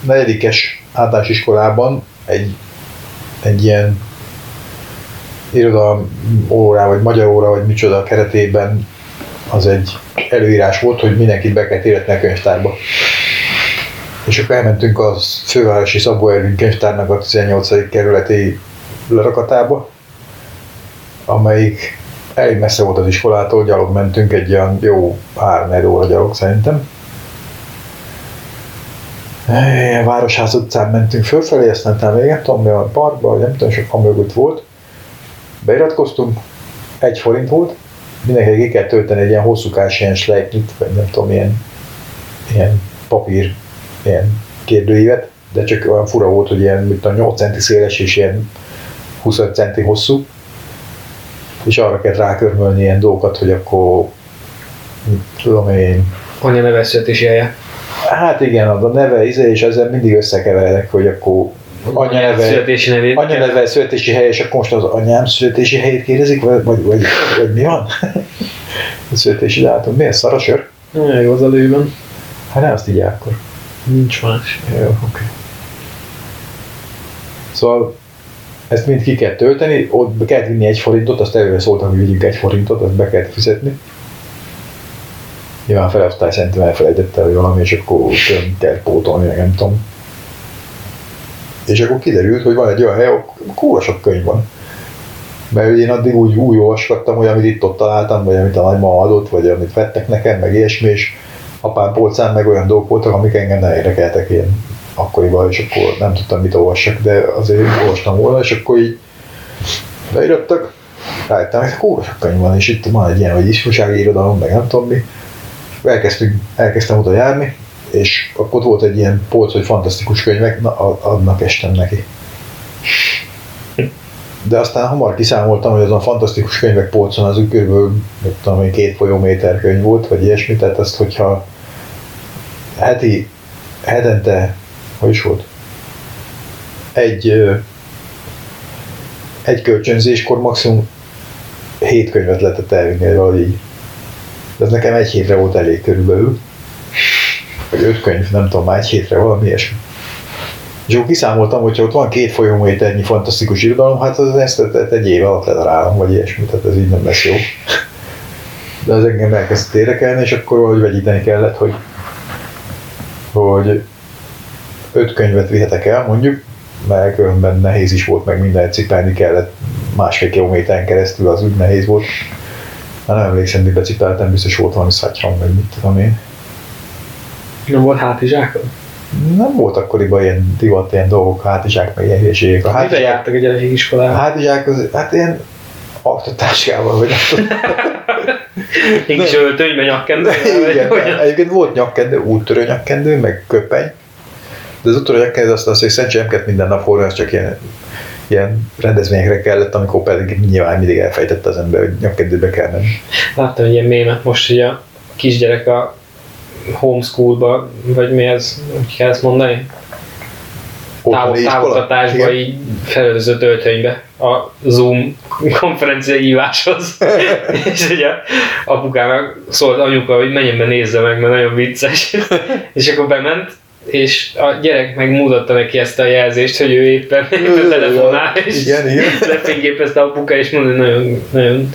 negyedikes általános iskolában egy, egy ilyen irodalom óra, vagy magyar óra, vagy micsoda keretében az egy előírás volt, hogy mindenkit be kell illetni a könyvtárba. És akkor elmentünk a fővárosi Szabó Ervin könyvtárnak a 18. kerületi lerakatába, amelyik elég messze volt az iskolától, gyalog mentünk egy olyan jó három óra gyalog szerintem. Városház utcán mentünk fölfelé, aztán talán még nem tudom, mi a parkba, vagy nem tudom, sok mögött volt. Beiratkoztunk, egy forint volt, mindenki ki kell tölteni egy ilyen hosszúkás ilyen slejknyit, vagy nem tudom, ilyen, ilyen papír, ilyen kérdőívet, de csak olyan fura volt, hogy ilyen, mint a 8 centi széles és ilyen 25 centi hosszú, és arra kell rákörmölni ilyen dolgokat, hogy akkor tudom én,
Anya neve születési helye.
Hát igen, az a neve, íze, és ezzel mindig összekeverek, hogy akkor anya neve,
Születési nevét.
anya neve, születési hely, és akkor most az anyám születési helyét kérdezik, vagy, vagy, vagy, vagy mi van? A születési dátum, mi ez, szarasör?
Nagyon jó az előben.
Hát ne azt így akkor.
Nincs más.
Jó, oké. Szóval ezt mind ki kell tölteni, ott be kellett vinni egy forintot, azt előre szóltam, hogy vigyünk egy forintot, azt be kellett fizetni. Nyilván felosztály szerintem elfelejtette, hogy valami, és akkor kell pótolni, meg nem tudom. És akkor kiderült, hogy van egy olyan hely, ahol kúra sok könyv van. Mert én addig úgy, úgy olvasgattam, hogy amit itt ott találtam, vagy amit a nagymama adott, vagy amit vettek nekem, meg ilyesmi, és apám polcán meg olyan dolgok voltak, amik engem nem érdekeltek ilyen akkoriban, és akkor nem tudtam, mit olvassak, de azért olvastam volna, és akkor így beirattak, rájöttem, hogy kúra sok könyv van, és itt van egy ilyen, hogy ifjúsági irodalom, meg nem tudom mi. Elkezdtünk, elkezdtem oda járni, és akkor volt egy ilyen polc, hogy fantasztikus könyvek, na, a- annak estem neki. De aztán hamar kiszámoltam, hogy az a fantasztikus könyvek polcon az körülbelül, mit tudom két folyóméter könyv volt, vagy ilyesmi, tehát azt, hogyha heti, hetente, hogy is volt? egy, egy kölcsönzéskor maximum hét könyvet lehetett elvinni, valahogy így. De ez nekem egy hétre volt elég körülbelül. Vagy öt könyv, nem tudom, már egy hétre, valami ilyesmi. És akkor kiszámoltam, hogyha ott van két folyóméternyi fantasztikus irodalom, hát az ezt ezt egy év alatt ledarálom, vagy ilyesmi, tehát ez így nem lesz jó. De az engem elkezdett érdekelni, és akkor valahogy vegyíteni kellett, hogy, hogy öt könyvet vihetek el, mondjuk, mert különben nehéz is volt, meg minden cipelni kellett másfél kilométeren keresztül, az úgy nehéz volt. Már nem emlékszem, mibe cipeltem, biztos volt valami szatyram, vagy mit tudom én.
Nem volt hátizsákod?
Nem volt akkoriban ilyen divat, ilyen dolgok, hátizsák, meg ilyen hülyeségek. A hátizsák,
jártak a gyerekek
a
iskolába?
hátizsák az, hát ilyen aktatáskával, vagy nem tudom.
Egy kis öltönyben nyakkendő?
Igen, egyébként volt nyakkendő, úttörő nyakkendő, meg köpeny. De az úttörő nyakkendő azt azt, hogy szerencsére nem kellett minden nap hordani, csak ilyen, ilyen rendezvényekre kellett, amikor pedig nyilván mindig elfejtette az ember, hogy nyakkendőbe kell menni.
Láttam egy ilyen mémet most, hogy a kisgyerek a homeschoolba, vagy mi ez, hogy kell ezt mondani? Táv, távoktatásba így felöltözött öltönybe a Zoom konferencia híváshoz. és ugye apukának szólt anyuka, hogy menjen be nézze meg, mert nagyon vicces. és akkor bement, és a gyerek megmutatta neki ezt a jelzést, hogy ő éppen, telefonál, és
Igen, igen.
lefényképezte apuka, és mondta, nagyon, nagyon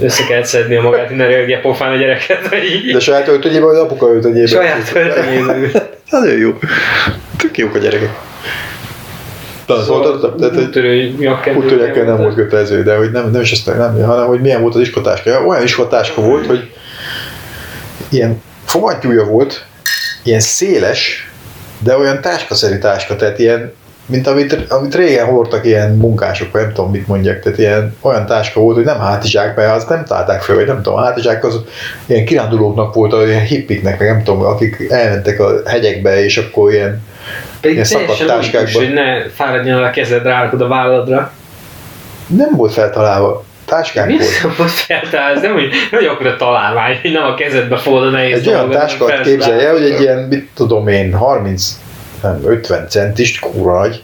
össze kellett szedni a magát, ne rögje pofán a gyereket, így
De saját öltönyében, vagy apuka öltönyében?
saját öltönyében ült.
Nagyon jó. Tök jók a gyerekek. Tanultad? Tehát, hogy
Úttörő
nem volt kötelező, de hogy nem, nem is ezt, nem, hanem hogy milyen volt az iskotáska. Olyan iskotáska volt, hogy ilyen fogantyúja volt, ilyen széles, de olyan táskaszerű táska, tehát ilyen, mint amit, amit régen hordtak ilyen munkások, vagy nem tudom mit mondják, tehát ilyen olyan táska volt, hogy nem hátizsák, mert azt nem találták fel, vagy nem tudom, hátizsák az ilyen kirándulóknak volt, ilyen hippiknek, meg nem tudom, akik elmentek a hegyekbe, és akkor ilyen
Pedig
ilyen szakadt táskákban.
hogy ne fáradjon a kezed rárakod a válladra.
nem volt feltalálva. Táskánk
Mi
volt.
az, hogy feltalál? Ez nem, hogy, nem hogy akkor a találmány, hogy nem a kezedbe fogod a nehéz
Egy olyan táskát
hanem
képzelje, hogy egy ilyen, mit tudom én, 30, nem, 50 centis, kurva nagy,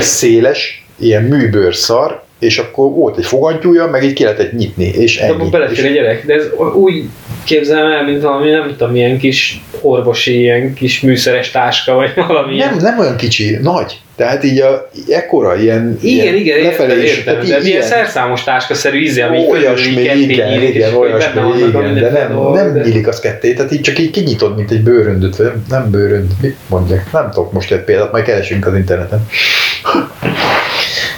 széles, ilyen műbőr szar, és akkor volt egy fogantyúja, meg így ki lehetett nyitni, és
De abban
ennyi.
belefér a gyerek, de ez úgy képzelem el, mint valami, nem tudom, ilyen kis orvosi, ilyen kis műszeres táska, vagy valami
nem,
ilyen.
nem olyan kicsi, nagy. Tehát így a, ekkora, ilyen,
Igen,
ilyen
igen, értem,
lefelé is.
értem,
tehát
de
így
milyen
ilyen-
szerszámos táskaszerű íze, ami
Olyasmi, igen, igen, igen, olyasmi, igen, de nem, nem
de...
nyílik az ketté, tehát így csak így kinyitod, mint egy bőröndöt, vagy nem, bőrönd, mit mondják, nem tudok most egy példát, majd keresünk az interneten.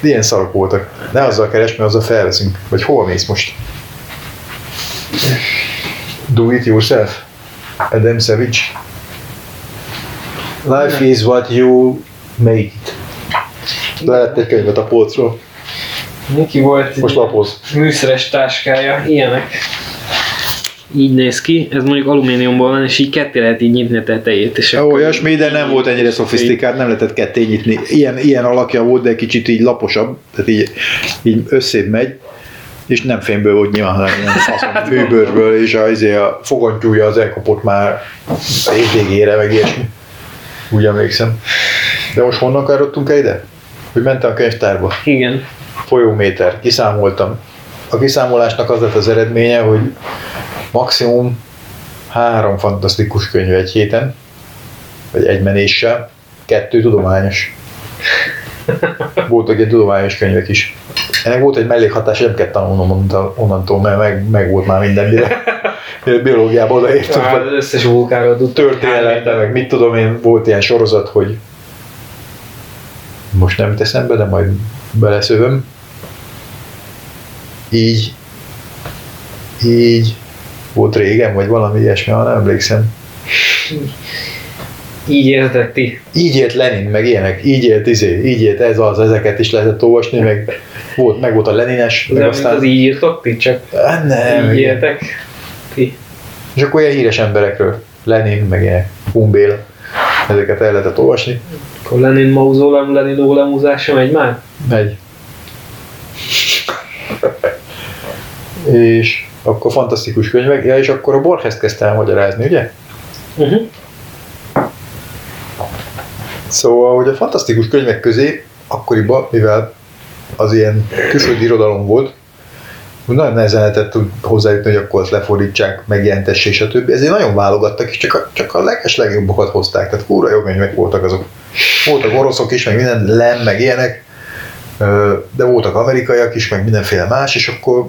De ilyen szarok voltak. Ne azzal keres, mert azzal felveszünk. Vagy hova mész most? Do it yourself. Adam Savage. Life is what you make it. Lehet egy könyvet a polcról.
Neki volt egy
Most lapoz.
műszeres táskája, ilyenek. Így néz ki, ez mondjuk alumíniumból van, és így ketté lehet így nyitni a tetejét. És
Ó,
akkor
olyasmi, de nem volt ennyire szofisztikált, nem lehetett ketté nyitni. Ilyen, ilyen alakja volt, de kicsit így laposabb, tehát így, így összébb megy, és nem fémből volt nyilván, hanem ilyen faszom és a, izé, a fogantyúja az elkapott már év végére, meg ilyesmi. Úgy emlékszem. De most honnan károttunk el ide? Hogy mentem a könyvtárba.
Igen.
Folyóméter, kiszámoltam. A kiszámolásnak az lett az eredménye, hogy maximum három fantasztikus könyv egy héten, vagy egy menéssel, kettő tudományos. Voltak egy tudományos könyvek is. Ennek volt egy mellékhatás, nem kellett tanulnom onnantól- mert meg, meg volt már minden, mire, biológiából odaértünk,
az összes vulkáról tud
történelemben, meg mit tudom én, volt ilyen sorozat, hogy most nem teszem be, de majd beleszövöm. Így, így volt régen, vagy valami ilyesmi, ha nem emlékszem.
Így érted ti.
Így élt Lenin, meg ilyenek, így élt izé, így élt ez az, ezeket is lehetett olvasni, meg volt, meg volt a Lenines, meg
mint
aztán...
az így írtok ti, csak
Á, nem,
így értek. Ti.
És akkor ilyen híres emberekről, Lenin, meg ilyen Humbél, ezeket el lehetett olvasni.
Akkor Lenin mauzólem, Lenin ólemúzása megy már?
Megy. és akkor fantasztikus könyvek, ja, és akkor a Borges kezdte el magyarázni, ugye?
Uh-huh.
Szóval, hogy a fantasztikus könyvek közé akkoriban, mivel az ilyen külföldi irodalom volt, nagyon nehezen lehetett hozzájutni, hogy akkor azt lefordítsák, megjelentessék, stb. Ezért nagyon válogattak, és csak a, csak a leges legjobbakat hozták. Tehát kúra jó könyvek voltak azok. Voltak oroszok is, meg minden lem, meg ilyenek, de voltak amerikaiak is, meg mindenféle más, és akkor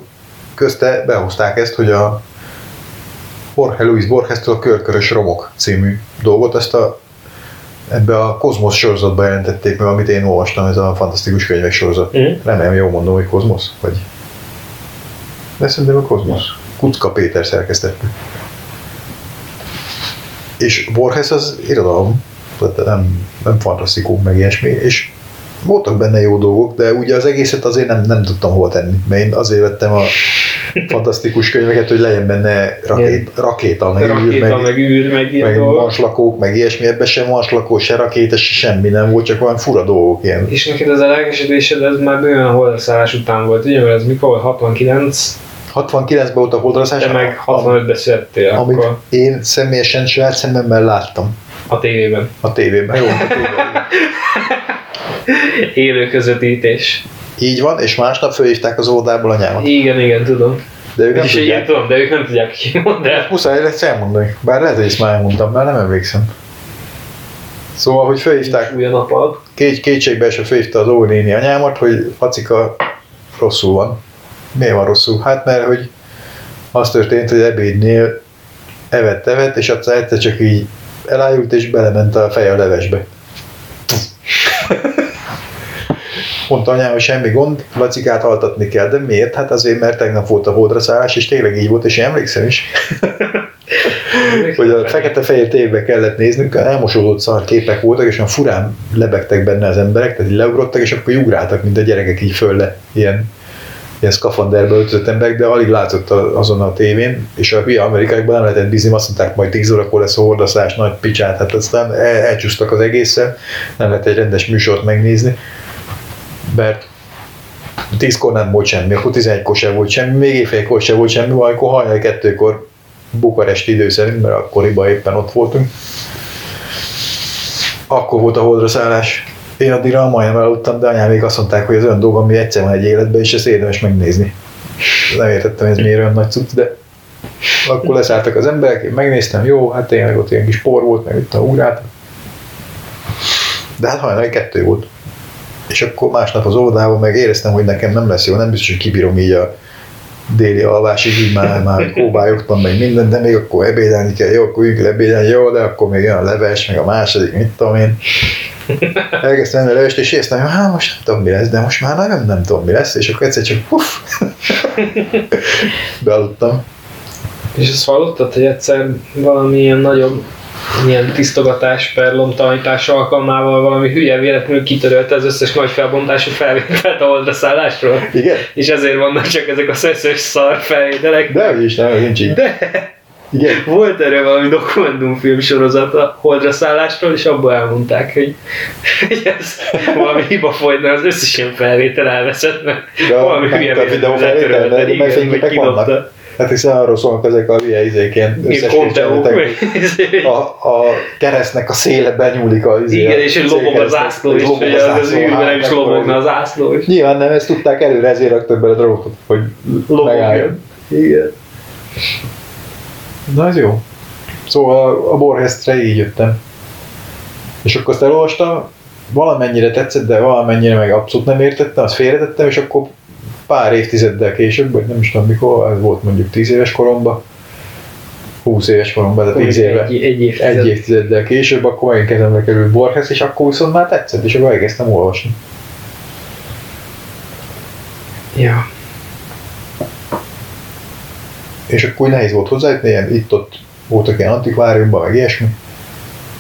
közte behozták ezt, hogy a Jorge Luis Borges-től a Körkörös Romok című dolgot, ezt a, ebbe a Kozmosz sorozatba jelentették meg, amit én olvastam, ez a fantasztikus könyvek sorozat.
Mhm.
Remélem jól mondom, hogy Kozmosz, vagy... De szerintem a Kozmosz. Kucka Péter szerkesztette. És Borges az irodalom, tehát nem, nem fantasztikum, meg ilyesmi, és voltak benne jó dolgok, de ugye az egészet azért nem, nem tudtam hova tenni, mert én azért vettem a fantasztikus könyveket, hogy legyen benne rakét, rakéta, meg, űr,
Rakéta, meg űr, meg ilyen
meg marslakók, meg ilyesmi, ebben sem marslakó, se rakéta, se semmi nem volt, csak olyan fura dolgok ilyen.
És neked az a lelkesedésed, ez már bőven a holdaszállás után volt, ugye? Mert ez mikor volt? 69,
69-ben volt a holdraszás,
te meg 65-ben születtél
amit
akkor
én személyesen saját szemmemmel láttam
a tévében.
a tévében. Jó, a tévében.
Élő közvetítés.
Így van, és másnap fölhívták az óvodából anyámat.
Igen, igen, tudom.
De ők nem
És én
tudják.
tudom, de ők nem tudják, ki mond el.
Muszáj lesz elmondani. Bár lehet, hogy ezt már elmondtam, már nem emlékszem. Szóval, hogy fölhívták,
Új a napad.
két, kétségbe esve fölhívta az óvónéni anyámat, hogy Facika rosszul van. Miért van rosszul? Hát mert, hogy az történt, hogy ebédnél evett, evett, és aztán egyszer csak így elájult, és belement a feje a levesbe. Mondta anyám, hogy semmi gond, Lacikát altatni kell, de miért? Hát azért, mert tegnap volt a holdra szállás, és tényleg így volt, és én emlékszem is, hogy a fekete-fehér tévbe kellett néznünk, elmosódott szar képek voltak, és olyan furán lebegtek benne az emberek, tehát így leugrottak, és akkor ugráltak, mint a gyerekek így föl le, ilyen, ilyen szkafanderbe öltözött emberek, de alig látszott azon a tévén, és a hülye amerikaiakban nem lehetett bízni, azt mondták, majd 10 órakor lesz a hordaszás, nagy picsát, hát aztán el, elcsúsztak az egészen, nem lehet egy rendes műsort megnézni, mert 10-kor nem volt semmi, akkor 11-kor sem volt semmi, még éjfélkor sem volt semmi, amikor hajnal kettőkor Bukarest idő szerint, mert akkoriban éppen ott voltunk. Akkor volt a holdra szállás. Én addigra majdnem elaludtam, de anyám még azt mondták, hogy ez olyan dolog, ami egyszer van egy életben, és ezt érdemes megnézni. Nem értettem, ez miért olyan nagy cucc, de akkor leszálltak az emberek, én megnéztem, jó, hát tényleg ott ilyen kis por volt, meg itt a órát. De hát hajnal kettő volt. És akkor másnap az óvodában meg éreztem, hogy nekem nem lesz jó, nem biztos, hogy kibírom így a déli alvásig, így már, már kóbályogtam meg minden, de még akkor ebédelni kell, jó, akkor üljünk ebédelni, jó, de akkor még jön a leves, meg a második, mit tudom én. Elkezdtem a levest, és éreztem, hogy hát most nem tudom mi lesz, de most már nagyon nem tudom mi lesz, és akkor egyszer csak puff, bealudtam.
És azt hallottad, hogy egyszer valami ilyen nagyobb ilyen tisztogatás, perlomtanítás alkalmával valami hülye véletlenül kitörölte az összes nagy felbontású felvételt a holdra szállásról.
Igen?
És ezért vannak csak ezek a szeszős szar felvételek.
De is, nem, nincs így.
De
Igen.
volt erre valami dokumentumfilm sorozat a holdra szállásról, és abból elmondták, hogy, hogy ez valami hiba folyt, mert az összes ilyen felvétel elveszett, mert
De
valami hülye véletlenül letörölte, igen,
fényképek
meg kidobta.
vannak. Hát hiszen arról szólnak ezek a hülye izék, ilyen a, a keresztnek a széle benyúlik a izé,
Igen, és hogy lobog a zászló is, hogy az, az űrben
hát
nem is
akkor
lobogna a zászló is.
Nyilván nem, ezt tudták előre, ezért raktak bele drótot, hogy megálljon. Igen. Na ez jó. Szóval a Borgestre így jöttem. És akkor azt elolvastam, valamennyire tetszett, de valamennyire meg abszolút nem értettem, azt félretettem, és akkor pár évtizeddel később, vagy nem is tudom mikor, ez volt mondjuk 10 éves koromban, 20 éves koromban, de 10 éve,
Egy, egy évtized.
egy évtizeddel később, akkor megint kezembe került Borges, és akkor viszont már tetszett, és akkor elkezdtem olvasni.
Ja.
és akkor nehéz volt hozzájutni, ilyen itt-ott voltak ilyen antikváriumban, meg ilyesmi.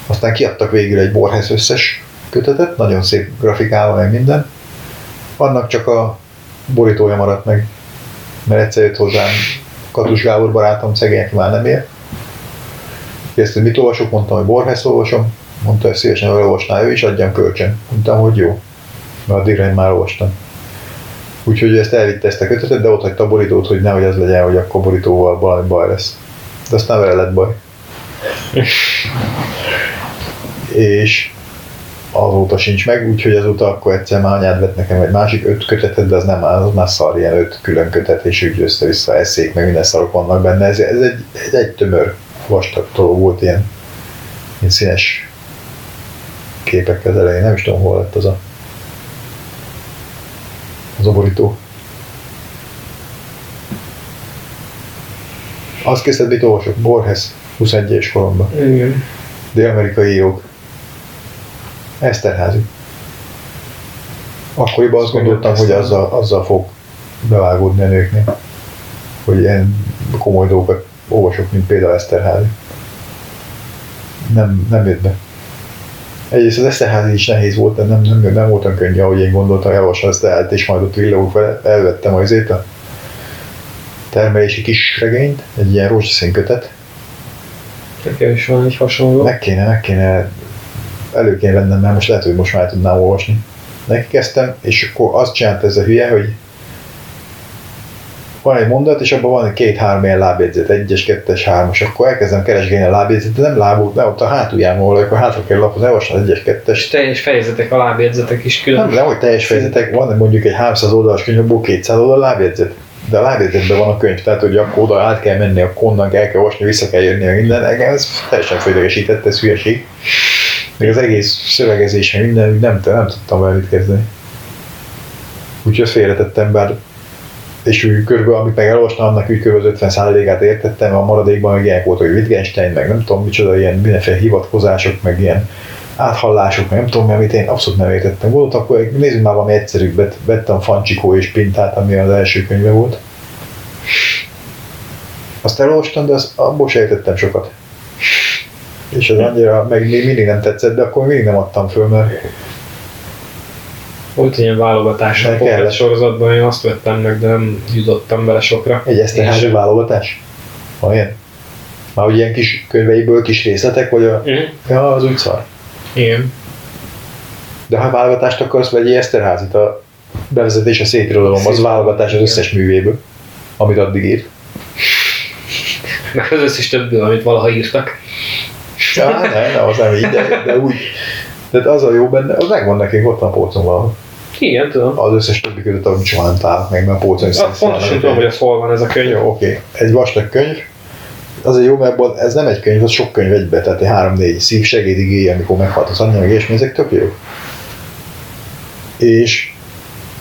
Aztán kiadtak végül egy Borges összes kötetet, nagyon szép grafikával, meg minden. Annak csak a borítója maradt meg, mert egyszer jött hozzám Katus Gábor barátom, szegény, már nem él. Kérdezte, hogy mit olvasok, mondtam, hogy Borges olvasom. Mondta, hogy szívesen elolvasná ő is, adjam kölcsön. Mondtam, hogy jó. Mert addigra én már olvastam. Úgyhogy ezt elvitte ezt a kötetet, de ott hagyta a borítót, hogy nehogy az legyen, hogy akkor borítóval valami baj lesz. De aztán vele lett baj. és azóta sincs meg, úgyhogy azóta akkor egyszer már anyád vett nekem egy másik öt kötetet, de az nem az már szar, ilyen öt külön kötet, és úgy össze-vissza eszék, meg minden szarok vannak benne. Ez, ez egy, egy, egy tömör vastag dolog volt, ilyen, ilyen színes képek az elején, nem is tudom, hol lett az a az a borító. Azt kezdted, mit olvasok? Borges, 21 éves koromban.
Igen.
Dél-amerikai írók. Eszterházi. Akkoriban azt gondoltam, hogy azzal, azzal fog bevágódni a nőknél. Hogy ilyen komoly dolgokat olvasok, mint például Eszterházi. Nem, nem jött be. Egyrészt az Eszterházi is nehéz volt, de nem, nem, nem voltam könnyű, ahogy én gondoltam, elolvastam ezt el, és majd ott villogok vele, elvettem azért a termelési kis regényt, egy ilyen rózsaszín kötet,
Nekem is van egy hasonló.
meg kéne, meg kéne, elő kéne vennem, mert most lehet, hogy most már tudnám olvasni. Neki kezdtem, és akkor azt csinált ez a hülye, hogy van egy mondat, és abban van két-három ilyen lábjegyzet, egyes, kettes, hármas, akkor elkezdem keresgélni a lábjegyzetet, nem lábú, de ott a hátulján ahol akkor hátra kell lapozni, elolvasni az egyes,
És
kettes.
teljes fejezetek, a lábjegyzetek is külön.
Nem, nem, hogy teljes fejezetek, van mondjuk egy 300 oldalas könyv, abból 200 oldal lábjegyzet. De a lábjegyzetben van a könyv, tehát hogy akkor oda át kell menni, akkor onnan el kell olvasni, vissza kell jönni, minden. Engem ez teljesen földegesített, ez hülyeség. Még az egész szövegezés, minden, nem, nem tudtam vele mit kezdeni. Úgyhogy félretettem, bár és úgy körülbelül, amit meg elolvastam, annak úgy körülbelül az 50%-át értettem, a maradékban meg ilyenek voltak, hogy Wittgenstein, meg nem tudom micsoda, ilyen mindenféle hivatkozások, meg ilyen áthallások, meg nem tudom, mi, amit én abszolút nem értettem. Volt, akkor nézzük már valami egyszerűbbet, vettem Fancsikó és Pintát, ami az első könyve volt. Azt elolvastam, de azt, abból se értettem sokat. És az annyira, meg még mindig nem tetszett, de akkor mindig nem adtam föl, mert
Volt ilyen válogatás a Pocket sorozatban, én azt vettem meg, de nem jutottam bele sokra.
Egy Eszterházi válogatás? Van ilyen? Már ugye ilyen kis könyveiből kis részletek, vagy a...
Mhm.
Ja, az úgy szar.
Igen.
De ha válogatást akarsz, vegyél Eszterházit, a bevezetés a szépirodalom, az válogatás az összes művéből, amit addig írt.
Meg az összes többől, amit valaha írtak.
Ja, nem, nem, az nem így, de, de úgy. Tehát az a jó benne, az megvan nekünk ott van a polcon valahol.
Igen, tudom.
Az összes többi között, amit találok meg, mert a polcon is
Ah, pontosan tudom, hogy az hol van ez a könyv.
Jó, oké. Egy vastag könyv. Azért jó, mert ez nem egy könyv, az sok könyv egybe, tehát egy három-négy szív segédigény, amikor meghalt az anyja, meg ilyesmi, ezek tök jó. És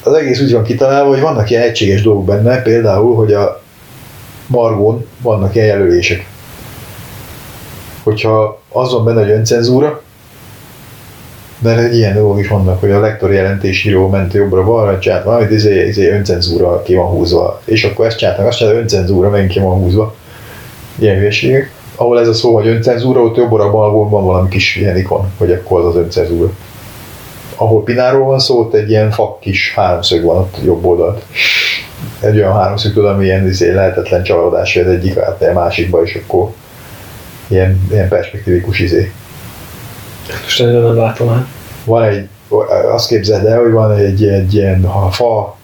az egész úgy van kitalálva, hogy vannak ilyen egységes dolgok benne, például, hogy a Margon vannak ilyen jelölések. Hogyha az van benne, hogy öncenzúra, mert egy ilyen dolgok is vannak, hogy a lektor jelentésíró ment jobbra-balra, csinált valamit, izé, izé öncenzúra ki van húzva. És akkor ezt csináltak, azt csinálta, öncenzúra megint ki van húzva. Ilyen hülyeségek. Ahol ez a szó, hogy öncenzúra, ott jobbra-balra van valami kis ilyen ikon, hogy akkor az az öncenzúra. Ahol Pináról van szó, ott egy ilyen fak kis háromszög van ott jobb oldalt. Egy olyan háromszög, tudom, ilyen izé, lehetetlen csalódás, hogy az egyik át a másikba, és akkor ilyen, ilyen perspektívikus izé.
Most ennyire nem látom hát.
van egy, azt képzeld el, hogy van egy, egy ilyen ha fa,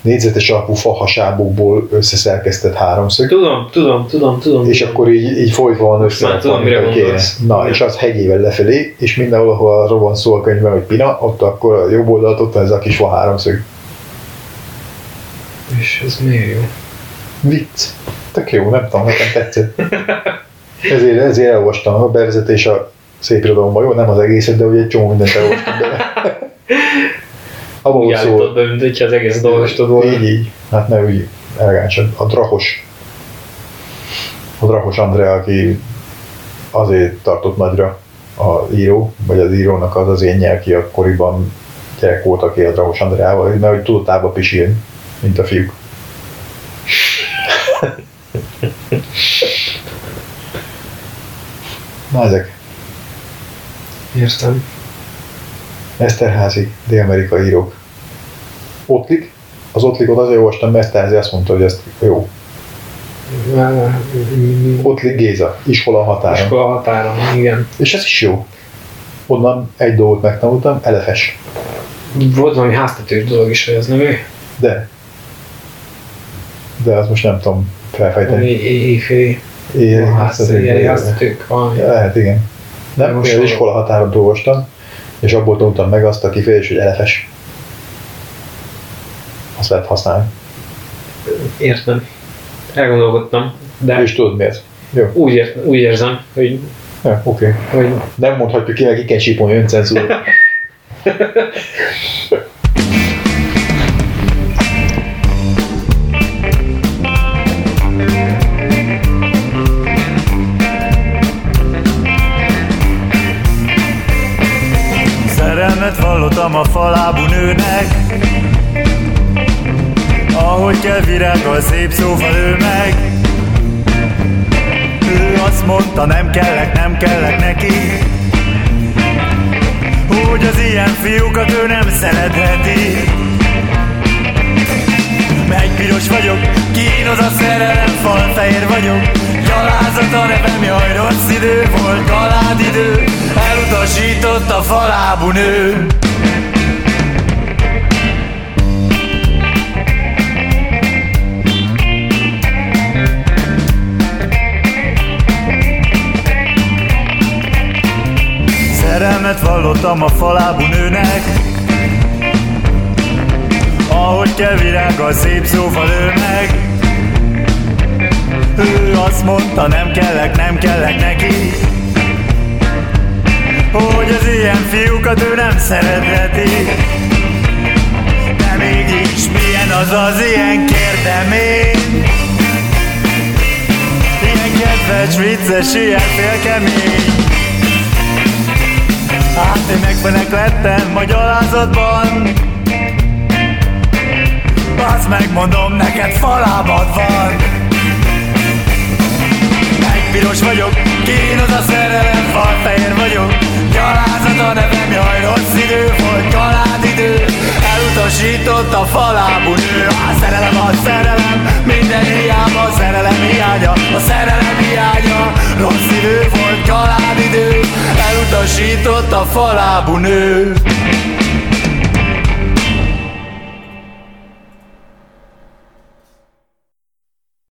négyzetes alapú fa hasábokból összeszerkesztett háromszög,
Tudom, tudom, tudom, tudom.
és akkor így, így folytva van össze.
már tudom, mire gondolsz.
Na, és az hegyével lefelé, és mindenhol, ahol arról van szó a könyvben, hogy Pina, ott akkor a jobb oldalt ott van ez a kis fa háromszög.
És ez miért jó?
Vicc. Tök jó, nem tudom, nekem tetszett. Ezért, ezért elolvastam a bevezetés a szép irodalomban. Jó, nem az egészet, de ugye egy csomó mindent elolvastam bele. Abban
Úgy
volt szó,
állítod be, mint hogyha az egész dolgostod volna.
Így, így. Hát ne úgy elegánsan. A Drahos. A Drahos Andrea, aki azért tartott nagyra a író, vagy az írónak az az énje, aki akkoriban gyerek volt, aki a Drahos Andreával, mert hogy tudott ába pisilni, mint a fiúk. Na ezek.
Értem.
Eszterházi, dél-amerikai írók. Ottlik, az Ottlikot azért olvastam, mert Eszterházi azt mondta, hogy ez jó. Ottlik Géza, iskola határon.
Iskola határon, igen.
És ez is jó. Onnan egy dolgot megtanultam, elefes.
Volt valami háztetős dolog is, hogy ez nem ő?
De. De azt most nem tudom felfejteni.
Éjféli
Én,
háztetők, valami.
Lehet, igen. Nem,
Most
az iskola határon olvastam. És abból tanultam meg azt a kifejezést, hogy elefes. Azt lehet használni.
Értem. Elgondolkodtam, de
És tudod miért? Jó,
úgy, ér, úgy érzem, hogy,
ja, oké.
hogy
Nem mondhatjuk ki, meg kell sípolni öncenzúra.
Vallottam a falábú nőnek. Ahogy kell virággal szép szóval ő meg. Ő azt mondta nem kellek, nem kellek neki. Hogy az ilyen fiúkat ő nem szeretheti. Megpiros vagyok, kínos a szerelem, falfehér vagyok Gyalázat a nevem, jaj rossz idő volt, galád idő Elutasított a falábú nő. Szerelmet vallottam a falábú nőnek. Ahogy kell virággal szép szóval ő meg Ő azt mondta nem kellek, nem kellek neki. Hogy az ilyen fiúkat ő nem szeretheti. De mégis milyen az az ilyen kérdem én Ilyen kedves, vicces, ilyen félkemény. Hát én megfenek lettem a gyalázatban Bazd meg, mondom, neked falábad van Megpiros vagyok, kínos a szerelem, falfehér vagyok. Gyalázat a nevem, jaj, rossz idő volt, galád idő. Elutasított a falábú nő. A szerelem, a szerelem, minden hiába A szerelem hiánya, a szerelem hiánya Rossz idő volt, galád idő. Elutasított a falábú nő